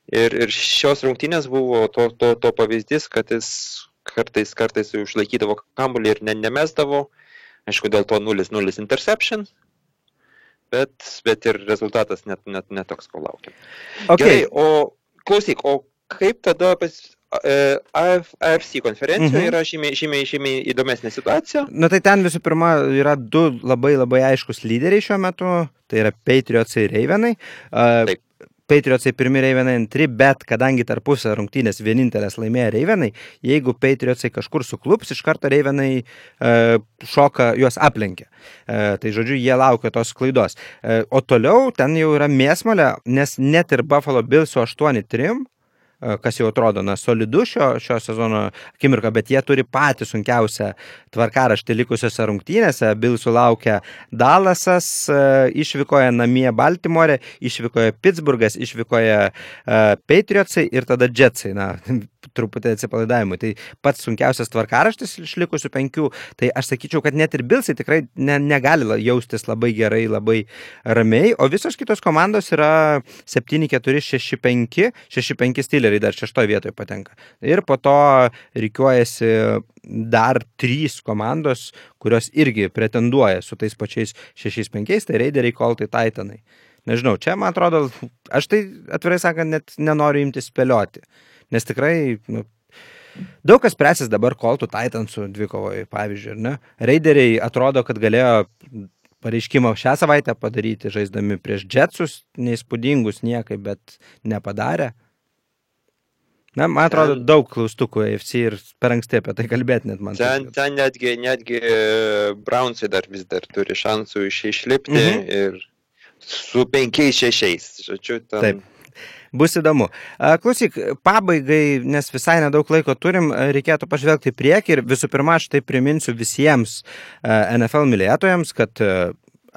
Ir, ir šios rungtynės buvo to, to, to pavyzdys, kad jis kartais, kartais išlaikydavo kamuolį ir ne, nemesdavo. Aišku, dėl to 0-0 interception, bet, bet ir rezultatas net, net netoks, ko laukiam.
Okay.
Gerai, o klausyk, o kaip tada pas e, AF, AFC konferencijoje
Mhm.
yra žymiai, žymiai, žymiai įdomesnė situacija?
Na tai ten visų pirma yra du labai labai aiškus lyderiai šiuo metu, tai yra Patriotsai ir Ravenai.
Taip.
Patriotsai pirmi Ravenai antri, bet kadangi tarpusio rungtynės vienintelės laimėjo Ravenai, jeigu Patriotsai kažkur suklups, iš karto Ravenai uh, šoka, juos aplenkia. Uh, tai žodžiu, jie laukia tos klaidos. Uh, o toliau ten jau yra mėsmalė, nes net ir Buffalo Bills su 8-3 kas jau atrodo, na, solidu šio, šio sezono akimirką, bet jie turi patį sunkiausią tvarkaraštį likusiose rungtynėse. Bilsų laukia Dallasas, e, išvykoja namie Baltimore, išvykoja Pittsburghas, išvykoja Patriotsai ir tada Jetsai, na, truputį atsipalaidavimui. Tai pats sunkiausias tvarkaraštis iš likusių penkių, tai aš sakyčiau, kad net ir Bilsai tikrai ne, negali jaustis labai gerai, labai ramiai, o visos kitos komandos yra 7-4-6-5, 6-5 stileriai dar šeštoje vietoje patenka. Ir po to reikiuojasi dar trys komandos, kurios irgi pretenduoja su tais pačiais 6-5, tai Raideriai, Coltai, Titanai. Nežinau, čia man atrodo, aš tai atvirai sakant, net nenoriu imti spėlioti, nes tikrai, nu, daug kas presis dabar Coltų Titansų dvikovoje, pavyzdžiui, ne? Raideriai atrodo, kad galėjo pareiškimą šią savaitę padaryti, žaisdami prieš Jetsus, neįspūdingus niekai, bet nepadarė. Na, man atrodo,
Ten-
daug klaustukų AFC ir per anksti apie tai kalbėti net man.
Ten, ten netgi, netgi e, Brownsai dar vis dar turi šansų iš, išlipti
Mhm.
ir su 5-6. Žodžiu, ten...
Taip. Bus įdomu. Klausyk, pabaigai, nes visai nedaug laiko turim, reikėtų pažvelgti į priekį ir visų pirma, aš tai priminsiu visiems NFL mylėtojams, kad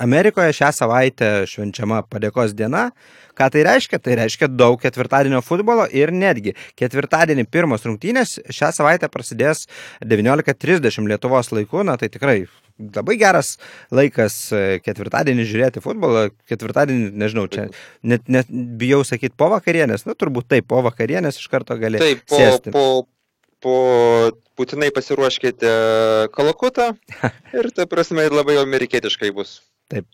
Amerikoje šią savaitę švenčiama padėkos diena. Ką tai reiškia? Tai reiškia daug ketvirtadienio futbolo ir netgi ketvirtadienį pirmos rungtynės šią savaitę prasidės 19.30 Lietuvos laiku. Na tai tikrai labai geras laikas e, ketvirtadienį žiūrėti futbolą. Ketvirtadienį, nežinau, čia net, net bijau sakyti po vakarienės, nu turbūt taip, po vakarienės iš karto gali
Taip, po,
sėsti.
po, po būtinai pasiruoškite kalakutą ir, ta prasme, labai amerikietiškai bus.
Taip.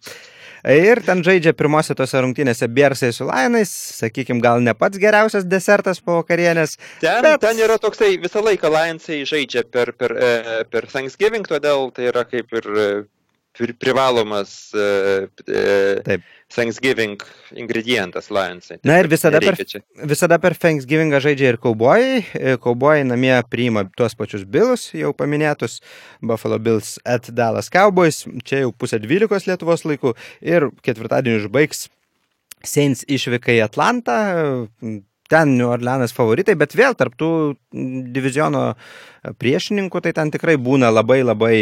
Ir ten žaidžia pirmose tose rungtynėse Biersai su Lainais, sakykime, gal ne pats geriausias desertas po vakarienės.
Ten,
Bet-
ten yra toksai visą laiką Lionsai žaidžia per, per, e, per Thanksgiving, todėl tai yra kaip ir e, privalomas e, e,
Taip.
Thanksgiving ingredientas Lionsai.
Na ir visada per,
čia.
visada per Thanksgivingą žaidžia ir kaubojai. Kaubojai namie priima tuos pačius Bills, jau paminėtus, Buffalo Bills at Dallas Cowboys, čia jau pusė dvylikos Lietuvos laikų ir ketvirtadienį užbaigs Saints išvyka į Atlantą. Ten New Orleanas favoritai, bet vėl tarptų diviziono priešininkų, tai ten tikrai būna labai labai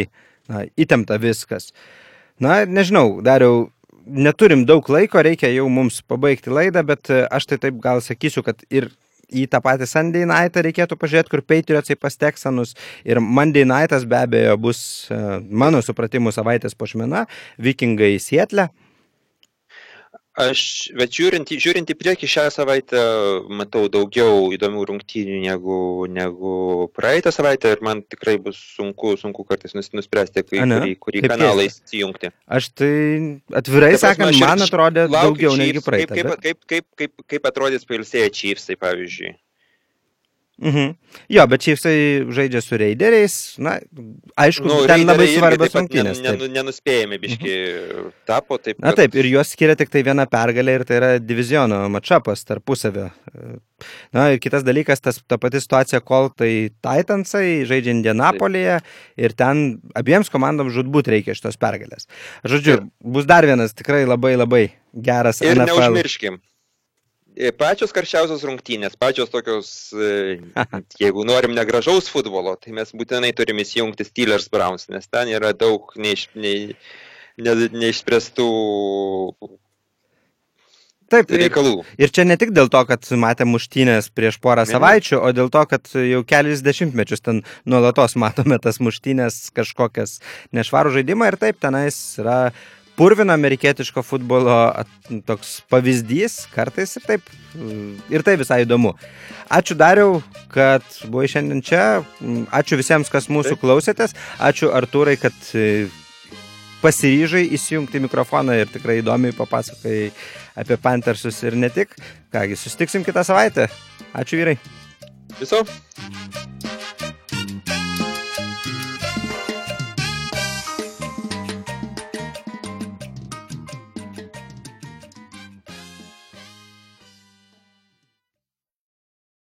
na, įtempta viskas. Na, nežinau, dariau, neturim daug laiko, reikia jau mums pabaigti laidą, bet e, aš tai taip gal sakysiu, kad ir į tą patį Sunday Night'ą reikėtų pažiūrėti, kur Patriotsai pas Texanus ir Monday Night'as be abejo bus e, mano supratimu savaitės pošmena, Vikingai Sietle.
Aš, bet žiūrint, žiūrint į priekį šią savaitę, matau daugiau įdomių rungtynių negu, negu praeitą savaitę ir man tikrai bus sunku, sunku kartais nus- nuspręsti, kai,
A, ne?
kurį, kurį kanalą įsijungti.
Aš tai atvirai
Ta
sakant,
aš
man atrodė
laukiu
daugiau negu
Chiefs,
praeitą.
Kaip,
bet-
kaip, kaip, kaip, kaip, kaip atrodys pailsėję Chiefsai, pavyzdžiui.
Mhm. Jo, bet Chiefsai žaidžia su Raideriais. Na, aišku,
Nu,
ten labai svarbios rungtynės.
nen- Nenuspėjami biški tapo. Taip,
Na
kad-
taip, ir juos skiria tik tai viena pergalė ir tai yra diviziono matšapas tarpusavio. Na ir kitas dalykas, tas, ta pati situacija, kol tai Titansai žaidžia Indianapolyje ir ten abiems komandom žudbūt reikia šitos pergalės. Žodžiu,
Ir-
bus dar vienas tikrai labai labai geras
Ir
NFL.
neužmirškim. E, Pačios karščiausios rungtynės, pačios tokios, e, jeigu norim negražaus futbolo, tai mes būtinai turime įsijungti Steelers Browns, nes ten yra daug neiš, nei, ne, neišspręstų
Taip, ir,
reikalų.
ir čia ne tik dėl to, kad matėm muštynės prieš porą
ne.
savaičių, o dėl to, kad jau kelis dešimtmečius ten nuolatos matome tas muštynės kažkokias nešvarų žaidimą ir taip tenais yra purvino amerikietiško futbolo at, toks pavyzdys, kartais ir taip, ir tai visai įdomu. Ačiū Dariau, kad buvai šiandien čia, ačiū visiems, kas mūsų klausėtės, ačiū Artūrai, kad pasiryžai įsijungti mikrofoną ir tikrai įdomiai papasakai apie Panthersus ir ne tik. Kągi, sustiksim kitą savaitę. Ačiū vyrai.
Viso?